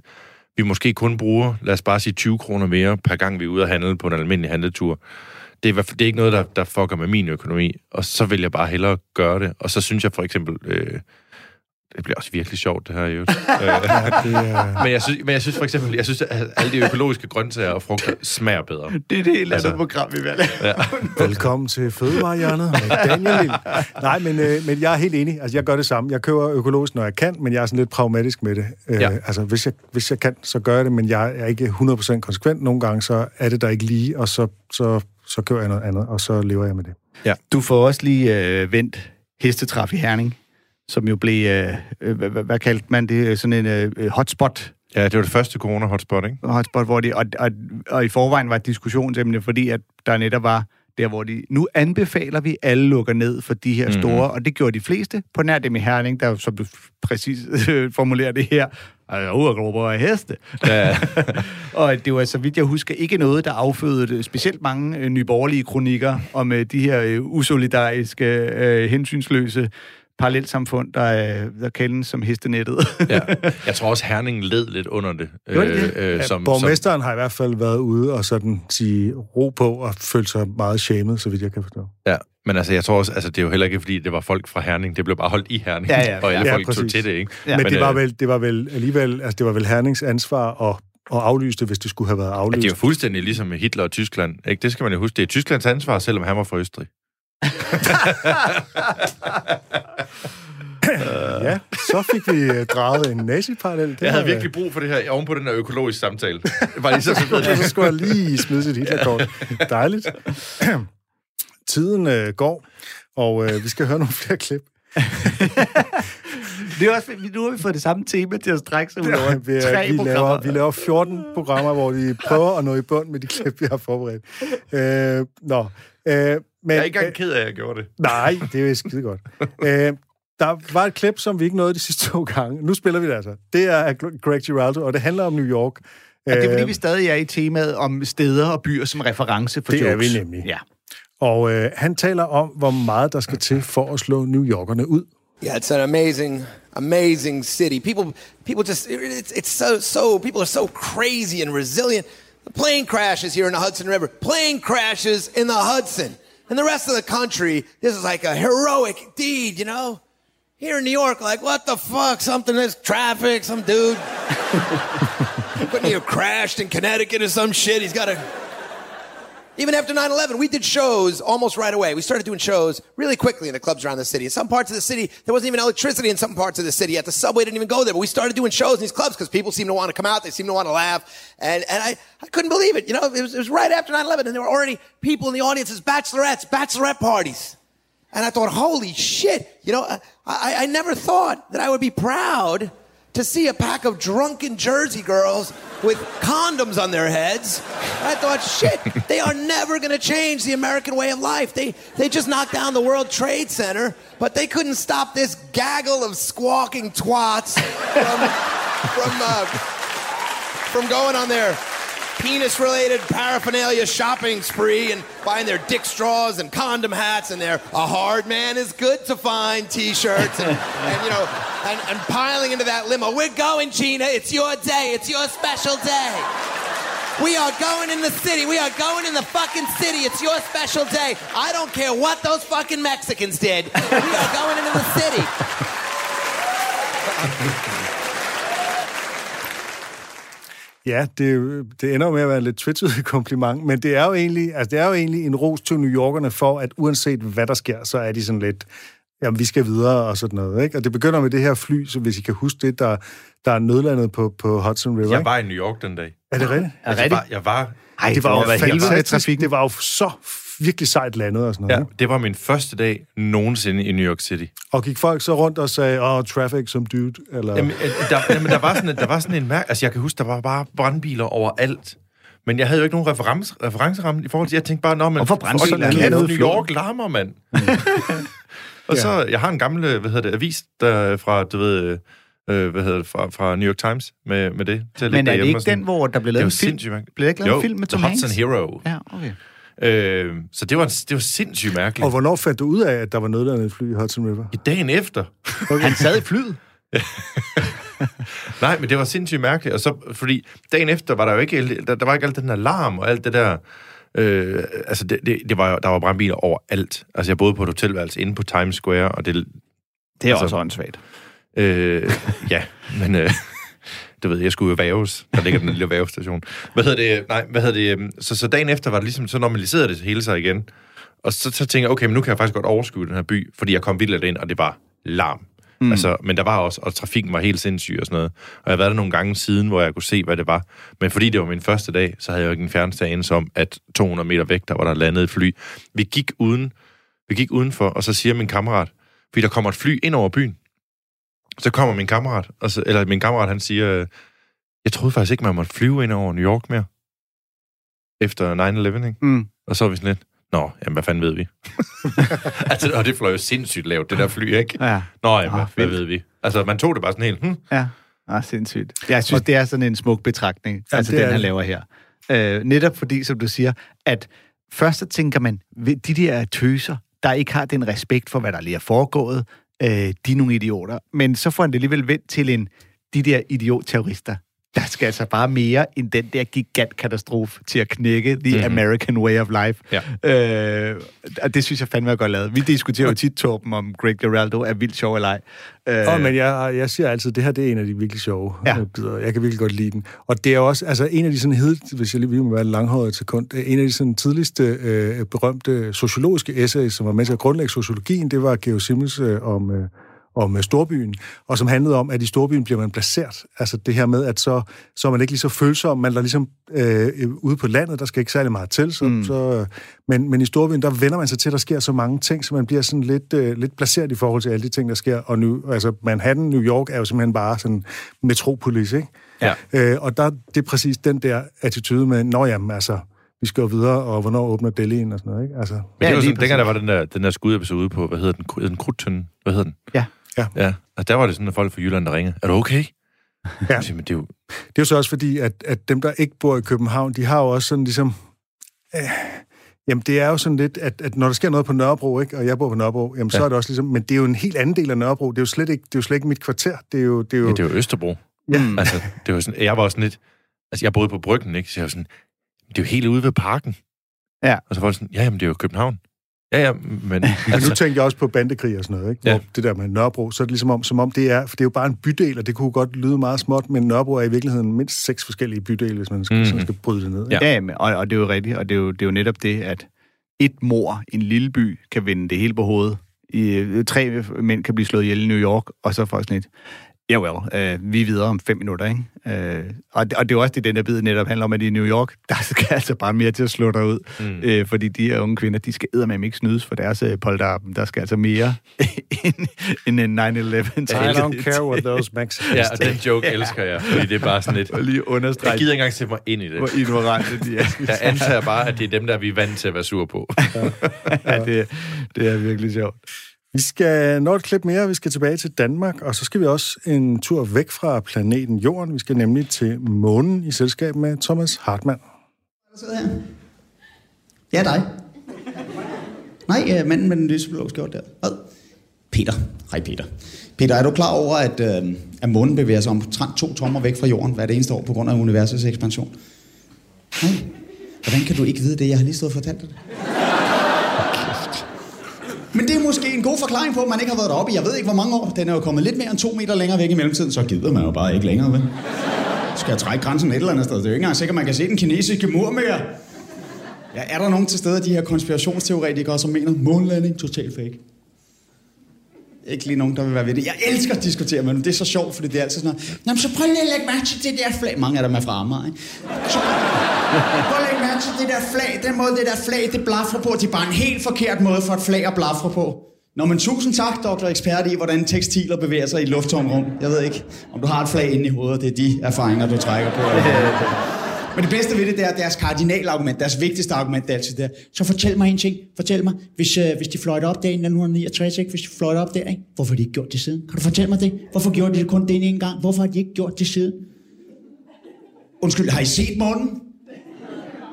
vi måske kun bruger, lad os bare sige 20 kroner mere per gang, vi er ude at handle på en almindelig handletur. Det er, det er ikke noget, der, der fucker med min økonomi, og så vil jeg bare hellere gøre det. Og så synes jeg for eksempel, øh, det bliver også virkelig sjovt, det her i øvrigt. Øh, men, jeg synes, men jeg synes for eksempel, jeg synes, at alle de økologiske grøntsager og frugter smager bedre. Det er det helt Altså- program, vi vil. Ja. Velkommen til Fødevarehjørnet med Daniel Lind. Nej, men, øh, men jeg er helt enig. Altså, jeg gør det samme. Jeg køber økologisk, når jeg kan, men jeg er sådan lidt pragmatisk med det. Øh, Ja. Altså, hvis jeg, hvis jeg kan, så gør jeg det, men jeg er ikke 100% konsekvent. Nogle gange, så er det der ikke lige, og så, så, så kører jeg noget andet, og så lever jeg med det. Du får også lige øh, vendt hestetræf i Herning, som jo blev, øh, øh, hvad, hvad, kaldte man det, sådan en øh, hotspot, ja, det var det første corona-hotspot, ikke? hotspot hvor de, og, og, og i forvejen var et diskussionsemne, fordi at der netop var der, hvor de, nu anbefaler vi, alle lukker ned for de her Mhm. store, og det gjorde de fleste, på nær det med Herning, der som du præcis øh, formulerer det her, er udergrupper af heste. Ja. og det var, så vidt jeg husker, ikke noget, der affødte specielt mange øh, nyborgerlige kronikker om øh, de her øh, usolidariske, øh, hensynsløse parallelsamfund, der, øh, der kendes som hestenettet. ja. Jeg tror også, Herning led lidt under det. Gjorde de det? Øh, Ja, som, Borgmesteren har i hvert fald været ude og sådan sige ro på og følt sig meget shamed, så vidt jeg kan forstå. Som, ja. Men altså, jeg tror også, altså, det er jo heller ikke, fordi det var folk fra Herning. Det blev bare holdt i Herning, Ja, ja, og alle ja, folk tog præcis. til det, ikke? Ja. Ja, men, men det, var øh, vel, det var vel alligevel, altså det var vel Hernings ansvar at, at aflyse det, hvis det skulle have været Ja, aflyst. det er jo fuldstændig ligesom med Hitler og Tyskland. Ikke? Det skal man jo huske. Det er Tysklands ansvar, selvom han var fra Østrig. Ja, så fik vi øh, draget en nazi-parallel. Det Jeg havde var, virkelig brug for det her oven på den her økologiske samtale. Var lige så så så skulle jeg lige smide sit Hitlerkort. Dejligt. Tiden øh, går, og øh, vi skal høre nogle flere klip. det er også, nu har vi fået det samme tema til at strække sig ud over vi, øh, tre vi, programmer. laver, vi laver 14 programmer, hvor vi prøver at nå i bund med de klip, vi har forberedt. Øh, nå, øh, men, Jeg er ikke engang ked af, at jeg gjorde det. Nej, det er jo skide godt. øh, der var et klip, som vi ikke nåede de sidste to gange. Nu spiller vi det altså. Det er Greg Giraldo, og det handler om New York. Og det er fordi, Øh, vi stadig er i temaet om steder og byer som reference for Det er jokes. vi nemlig. Ja. Og øh, han taler om, hvor meget der skal til for at slå New Yorkerne ud. Yeah, it's an amazing, amazing city. People, people just, it's, it's so, so, people are so crazy and resilient. The plane crashes here in the Hudson River. Plane crashes in the Hudson. And the rest of the country, this is like a heroic deed, you know? Here in New York, like, what the fuck? Something, there's traffic, some dude. Couldn't he have crashed in Connecticut or some shit? He's got a. Even after 9 11, we did shows almost right away. We started doing shows really quickly in the clubs around the city. In some parts of the city, there wasn't even electricity in some parts of the city. Yet the subway didn't even go there. But we started doing shows in these clubs because people seemed to want to come out. They seemed to want to laugh. And, and I, I couldn't believe it. You know, it was, it was right after 9 11, and there were already people in the audiences, bachelorettes, bachelorette parties. And I thought, holy shit, you know, I, I, I never thought that I would be proud to see a pack of drunken Jersey girls with condoms on their heads. I thought, shit, they are never going to change the American way of life. They, they just knocked down the World Trade Center, but they couldn't stop this gaggle of squawking twats from, from, uh, from going on their penis related paraphernalia shopping spree and buying their dick straws and condom hats and their a hard man is good to find t-shirts and, and you know and, and piling into that limo we're going gina it's your day it's your special day we are going in the city. We are going in the fucking city. It's your special day. I don't care what those fucking Mexicans did. We are going into the city. Ja, det, det ender jo med at være en lidt tvetydig kompliment, men det er jo egentlig, altså det er jo egentlig en ros til New Yorkerne for, at uanset hvad der sker, så er de sådan lidt, jamen vi skal videre og sådan noget, ikke? Og det begynder med det her fly, så hvis I kan huske det, der, der er nødlandet på, på Hudson River, Jeg ikke? var i New York den dag. Er det rigtigt? Altså, jeg, var, jeg var... Ej, Det var jo fantastisk. Det var jo så virkelig sejt landet og sådan noget. Ja, det var min første dag nogensinde i New York City. Og gik folk så rundt og sagde, åh, oh, traffic som dude, eller... Jamen, øh, der, jamen, der, var sådan, der var sådan en mærke... Altså, jeg kan huske, der var bare brandbiler overalt. Men jeg havde jo ikke nogen reference, referenceramme i forhold til... Jeg tænkte bare, nå, men... Hvorfor Kan New? York larmer, mand. og så... Jeg har en gammel, hvad hedder det, avis der, fra, du ved... øh, hvad hedder det, fra, fra New York Times med, med det. Til at Men er det ikke sådan. den, hvor der blev Det lavet en film? Blev der ikke lavet jo, en film med Tom The Hanks? Hudson Hero. Ja, okay. Øh, så det var, det var sindssygt mærkeligt. Og hvornår fandt du ud af, at der var nødlandet fly i Hudson River? I dagen efter. Han sad i flyet. Nej, men det var sindssygt mærkeligt. Og så, fordi dagen efter var der jo ikke, der, der var ikke alt den alarm og alt det der. Øh, altså, det, det, det var, der var brandbiler overalt. Altså, jeg boede på et hotelværelse inde på Times Square, og det... Det er Altså- også åndssvagt. Øh, ja, men... Øh, du ved, jeg skulle jo væves. Der ligger den lille vævestation. Hvad hedder det? Nej, hvad hedder det? øhm, Så, så dagen efter var det ligesom, så normaliserede det hele sig igen. Og så, så tænkte jeg, okay, men nu kan jeg faktisk godt overskue den her by, fordi jeg kom vildt ind, og det var larm. Mm. Altså, men der var også, og trafikken var helt sindssyg og sådan noget. Og jeg har været der nogle gange siden, hvor jeg kunne se, hvad det var. Men fordi det var min første dag, så havde jeg jo ikke en fjerneste anelse om, at 200 meter væk, der var der landet et fly. Vi gik uden, vi gik udenfor, og så siger min kammerat, fordi der kommer et fly ind over byen. Så kommer min kammerat, og så, eller min kammerat, han siger, øh, jeg troede faktisk ikke, man måtte flyve ind over New York mere. Efter 9-11, ikke? Mm. Og så var vi sådan lidt, Nå, jamen, hvad fanden ved vi? altså, og det fløj jo sindssygt lavt, det der fly, ikke? Ja, Nå, jamen, hvad, Ah, hvad vildt. ved vi? Altså, man tog det bare sådan helt, hm, ja. Ah, sindssygt. Jeg synes, det er sådan en smuk betragtning, Ja, altså den, er han laver her. Øh, netop fordi, som du siger, at først så tænker man, de der tøser, der ikke har den respekt for, hvad der lige er foregået, øh, de er nogle idioter. Men så får han det alligevel vendt til en, de der idiot-terrorister. Der skal altså bare mere end den der gigantkatastrofe til at knække the Mhm. mm-hmm. American way of life. Ja. Øh, og det synes jeg fandme er godt lavet. Vi diskuterer jo tit, Torben, om Greg Geraldo er vildt sjov eller ej. Øh, Åh, men jeg, jeg siger altid, at det her det er en af de virkelig sjove Ja. bidder. Jeg kan virkelig godt lide den. Og det er også altså, en af de sådan hed, hvis jeg lige vil være langhåret et sekund, øh, en af de sådan tidligste øh, berømte sociologiske essays, som var med til at grundlægge sociologien, det var Geo Simmels øh, om, øh, om storbyen, og som handlede om, at i storbyen bliver man placeret. Altså det her med, at så, så er man ikke lige så følsom, man er ligesom øh, ude på landet, der skal ikke særlig meget til, så, mm. så, men, men i storbyen, der vender man sig til, at der sker så mange ting, så man bliver sådan lidt, øh, lidt placeret i forhold til alle de ting, der sker. Og nu, altså Manhattan, New York er jo simpelthen bare sådan metropolis, ikke? Ja. Øh, og der, det er præcis den der attitude med, nå jamen, altså, vi skal jo videre, og hvornår åbner Delhi'en og sådan noget, ikke? Altså, Men Ja, det var lige sådan, dengang der var den der, den der skudepisode på, hvad hedder den, den krudtønden? Hvad hedder den? Ja. Ja. Ja, og der var det sådan, at folk fra Jylland, der ringede, er du okay? Ja. Siger, men det er jo, Det er jo så også fordi, at, at dem, der ikke bor i København, de har jo også sådan ligesom... Øh, jamen, det er jo sådan lidt, at, at når der sker noget på Nørrebro, ikke, og jeg bor på Nørrebro, jamen, ja. så er det også ligesom... Men det er jo en helt anden del af Nørrebro. Det er jo slet ikke, det er jo slet ikke mit kvarter. Det er jo... Det er jo, ja, det er jo Østerbro. Ja. Mm. Altså, det var sådan, jeg var også sådan lidt, altså jeg boede på Bryggen, ikke? Så jeg var sådan, det er jo helt ude ved parken. Ja. Og så var det sådan, ja, jamen det er jo København. Ja, ja, men... Men nu altså, tænker jeg også på bandekrig og sådan noget, ikke? Ja. Hvor det der med Nørrebro, så er det ligesom om, som om det er, for det er jo bare en bydel, og det kunne godt lyde meget småt, men Nørrebro er i virkeligheden mindst seks forskellige bydele, hvis man skal, mm. sådan skal bryde det ned. Ikke? Ja. Ja, og, og det er jo rigtigt, og det er jo, det er jo netop det, at et mor i en lille by kan vende det hele på hovedet. I, øh, tre mænd kan blive slået ihjel i New York, og så får sådan et, ja well, øh, vi er videre om fem minutter, ikke? Øh, og, det- og det er også det, den der bid netop handler om, at i New York, der skal altså bare mere til at slå dig ud, mm. øh, fordi de her unge kvinder, de skal eddermame ikke snydes for deres øh, polterappen. Der skal altså mere end, end en 9-11. I don't care what those Mexicans ja, og den joke elsker jeg, fordi det er bare sådan lidt... Og lige Jeg understrege, gider ikke engang sætte mig ind i det. hvor ignorante de er. Jeg antager bare, at det er dem, der vi er vant til at være sur på. ja, det, det er virkelig sjovt. Vi skal nå et klip mere, vi skal tilbage til Danmark, og så skal vi også en tur væk fra planeten Jorden. Vi skal nemlig til månen i selskab med Thomas Hartmann. Der sidder her. Ja, dig. Nej, øh, manden med den lyseblå skjort der. Hvad? Peter. Hej Peter. Peter, er du klar over, at, øh, at månen bevæger sig omtrent to tommer væk fra jorden hver det eneste år på grund af universets ekspansion? Nej. Hvordan kan du ikke vide det? Jeg har lige stået og fortalt dig det. Men det er måske en god forklaring på, at man ikke har været deroppe i, jeg ved ikke hvor mange år. Den er jo kommet lidt mere end to meter længere væk i mellemtiden, så gider man jo bare ikke længere, vel? Skal jeg trække grænsen et eller andet sted? Det er jo ikke engang sikkert, man kan se den kinesiske mur mere. Ja, er der nogen til stede af de her konspirationsteoretikere, som mener, månlanding totalt fake? Ikke lige nogen, der vil være ved det. Jeg elsker at diskutere med dem. Det er så sjovt, fordi det er altid sådan noget. Nå, så prøv lige at lægge mærke til det der flag. Mange af dem er fra Amager, ikke? Så prøv til det der flag. Den måde, det der flag, det blafrer på. Det er bare en helt forkert måde for et flag at blafre på. Nå, men tusind tak, doktor ekspert i, hvordan tekstiler bevæger sig i et lufttomrum. Jeg ved ikke, om du har et flag inde i hovedet, det er de erfaringer, du trækker på. Men det bedste ved det, det er deres kardinalargument, deres vigtigste argument, det er altid det. Så fortæl mig en ting. Fortæl mig, hvis, øh, hvis de fløjte op der i 1969, ikke? hvis de fløjte op der, ikke? hvorfor har de ikke gjort det siden? Kan du fortælle mig det? Hvorfor gjorde de det kun den ene gang? Hvorfor har de ikke gjort det siden? Undskyld, har I set månen?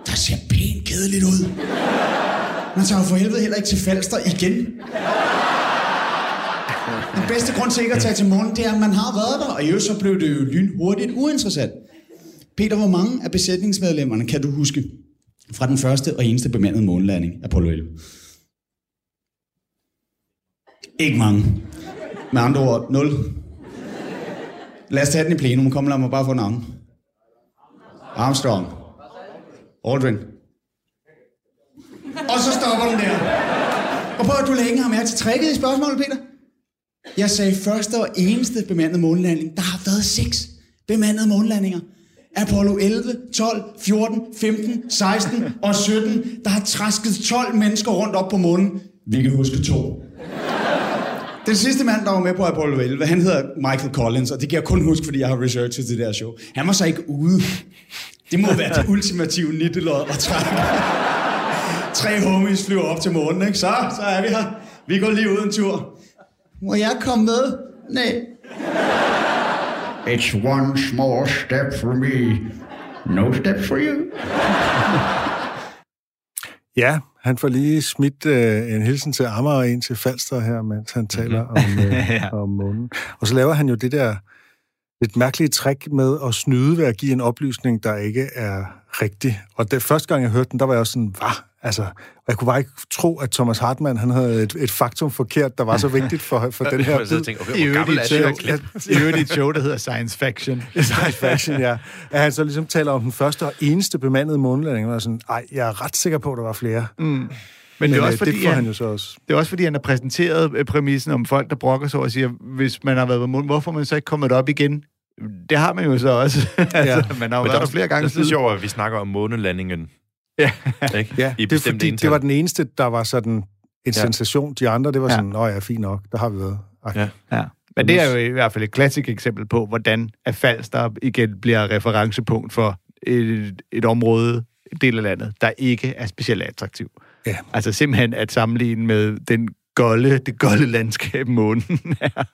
Der ser pænt kedeligt ud. Man tager jo for helvede heller ikke til Falster igen. Den bedste grund til ikke at tage til månen, det er, at man har været der, og i øvrigt så blev det jo lynhurtigt uinteressant. Peter, hvor mange af besætningsmedlemmerne kan du huske fra den første og eneste bemandede månelanding, Apollo 11? Ikke mange. Med andre ord, 0. Lad os tage den i plenum. Kom, lad mig bare få navn. Armstrong. Aldrin. Og så stopper den der. Og prøv at du længe har mærke til trækket i spørgsmålet, Peter. Jeg sagde første og eneste bemandede månelanding. Der har været seks bemandede månelandinger. Apollo 11, 12, 14, 15, 16 og 17. Der har træsket 12 mennesker rundt op på månen. Vi kan huske to. Den sidste mand, der var med på Apollo 11, han hedder Michael Collins, og det kan jeg kun huske, fordi jeg har researchet det der show. Han var så ikke ude. Det må være det ultimative nittelod at trække. Tre homies flyver op til månen, ikke? Så, så er vi her. Vi går lige ud en tur. Må jeg komme med? Nej. It's one small step for me. No step for you. Ja, han får lige smidt øh, en hilsen til Amager og en til Falster her, mens han taler om, øh, Ja. om månen. Og så laver han jo det der lidt mærkelige trick med at snyde ved at give en oplysning, der ikke er rigtig. Og det første gang, jeg hørte den, der var jeg også sådan, hvad? Altså, og jeg kunne bare ikke tro, at Thomas Hartmann, han havde et, et faktum forkert, der var så vigtigt for, for den her bid. tænker, okay, I øvrigt i er et det show, der hedder Science Fiction. Science fiction, ja. At han så ligesom taler om den første og eneste bemandede månelanding, og jeg er sådan, ej, jeg er ret sikker på, at der var flere. Mm. Men, Men det er også øh, fordi, det får han han, jo så også. det er også fordi, han har præsenteret øh, præmissen om folk, der brokker sig og siger, hvis man har været på månen, hvorfor man så ikke kommet op igen? Det har man jo så også. altså, man har jo Men været der flere gange Det er sjovt, at vi snakker om månelandingen. Ja. Ikke? Ja, I det er fordi, ental. det var den eneste, der var sådan en Ja. sensation. De andre, det var Ja. sådan, nå ja, fint nok, der har vi været. Ej. Ja. Ja. Men det er jo i hvert fald et klassisk eksempel på, hvordan at Falster igen bliver referencepunkt for et, et område, del af landet, der ikke er specielt attraktiv. Ja. Altså simpelthen at sammenligne med den golde, det golde landskab, månen er.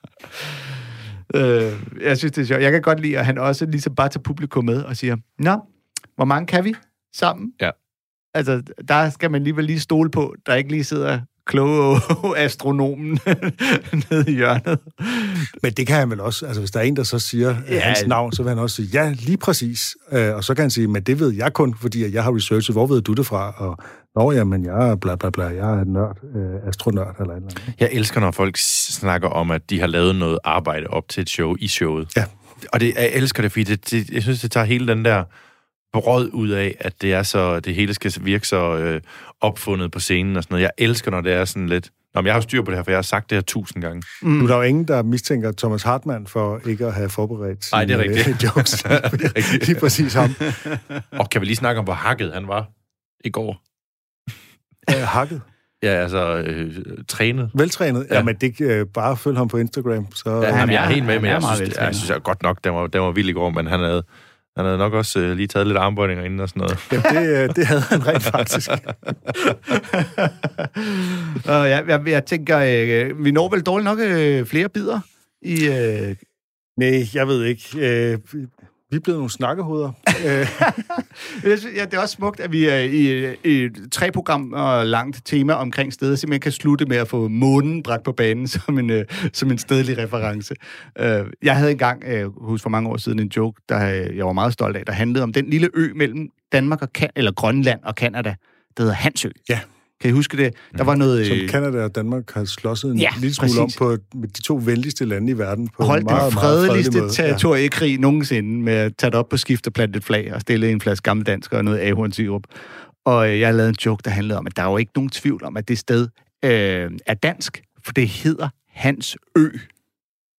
øh, jeg synes, det er sjovt. Jeg kan godt lide, at han også ligesom bare tager publikum med og siger, Nå, hvor mange kan vi sammen? Ja. Altså, der skal man alligevel lige stole på, der ikke lige sidder kloge astronomen nede i hjørnet. Men det kan han vel også. Altså, hvis der er en, der så siger ja. Ja. hans navn, så vil han også sige, ja, lige præcis. Øh, og så kan han sige, men det ved jeg kun, fordi at jeg har researchet. Hvor ved du det fra? Og, Nå ja, men jeg er bla bla bla, jeg er nørd, øh, astronørd eller et eller andet. Jeg elsker, når folk snakker om, at de har lavet noget arbejde op til et show i showet. Ja. Og det, jeg elsker det, fordi det, det, jeg synes, det tager hele den der brød ud af, at det er så, det hele skal virke så øh, opfundet på scenen og sådan noget. Jeg elsker, når det er sådan lidt... Nå, men jeg har styr på det her, for jeg har sagt det her tusind gange. Mm. Nu er der jo ingen, der mistænker Thomas Hartmann for ikke at have forberedt Nej, det er sine, rigtigt. øh, jokes. det er rigtigt. Lige præcis ham. Og kan vi lige snakke om, hvor hakket han var i går? Øh, hakket. Ja, altså øh, trænet. Veltrænet. Ja, men det øh, bare følg ham på Instagram. Så, Ja, han jamen, jeg er helt med, men jeg synes, det, veltrænet. jeg synes jeg godt nok, den var, den var vild i går, men han havde, han havde nok også øh, lige taget lidt armbøjninger inden og sådan noget. ja, det, øh, det havde han rent faktisk. Og jeg, jeg, jeg tænker, øh, vi når vel dårligt nok øh, flere bidder i... Øh, Nej, jeg ved ikke. Øh, vi er blevet nogle snakkehoveder. ja, det er også smukt, at vi er i, i et tre programmer langt tema omkring stedet simpelthen kan slutte med at få månen bragt på banen som en, øh, som en stedlig reference. Øh, jeg havde engang, øh, hus for mange år siden, en joke, der øh, jeg var meget stolt af, der handlede om den lille ø mellem Danmark og kan- eller Grønland og Kanada, der hedder Hansø. Ja. Kan I huske det? Der var noget... som øh, Canada og Danmark har slåsset en Ja, lille smule om præcis. på med de to venligste lande i verden. På holdt en den meget, meget fredelig fredeligste måde. territoriekrig nogensinde med at tage det op på skift og plante et flag og stille en flaske gammeldansk og noget ahornsirup. Og øh, jeg lavet en joke, der handlede om, at der er jo ikke nogen tvivl om, at det sted øh, er dansk, for det hedder Hans Ø.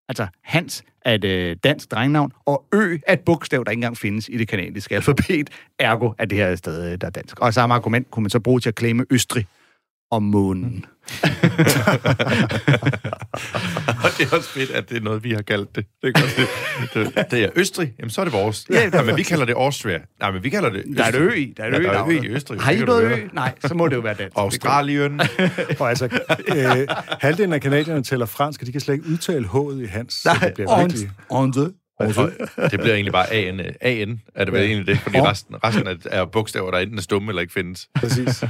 Altså, Hans er et øh, dansk drengnavn, og Ø er et bogstav, der ikke engang findes i det kanadiske alfabet. Ergo er det her sted, øh, der er dansk. Og samme argument kunne man så bruge til at klemme Østrig om månen. Mm og det er også fedt, at det er noget, vi har kaldt det. Det er, godt, det, det, det er Østrig. Jamen, så er det vores. Ja, ja, men vi kalder det Austria. Nej, men vi kalder det Der er et ø i. Der er et ø, Ja, der er ø i. Østrig. Har I noget ø? Nej, så må det jo være dansk. Australien. Og altså, øh, halvdelen af kanadierne taler fransk, og de kan slet ikke udtale H'et i hans. så det bliver virkelig... Det bliver egentlig bare AN. AN er det vel egentlig det, fordi resten, resten er, er bogstaver, der enten er stumme eller ikke findes. Præcis.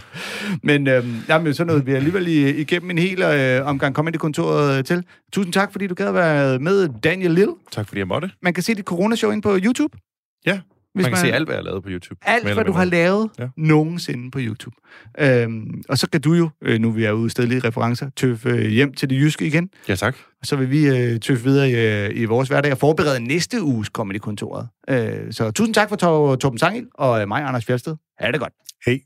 Men øhm, jamen, så nåede vi alligevel i, igennem en hel øh, omgang Comedy-kontoret øh, til. Tusind tak, fordi du gad at være med, Daniel Lille. Tak fordi jeg måtte. Man kan se dit coronashow ind på YouTube. Ja, Hvis man kan man- se alt, hvad jeg har lavet på YouTube. Alt, hvad du har lavet Ja. nogensinde på YouTube. Øhm, og så kan du jo, øh, nu vi er ude i stedlige referencer, tøffe øh, hjem til det jyske igen. Ja, tak. Og så vil vi øh, tøffe videre i, øh, i vores hverdag og forberede næste uges Comedy-kontoret. Øh, så tusind tak for Tor- Torben Sangel og øh, mig, Anders Fjeldsted. Ha' det godt. Hey.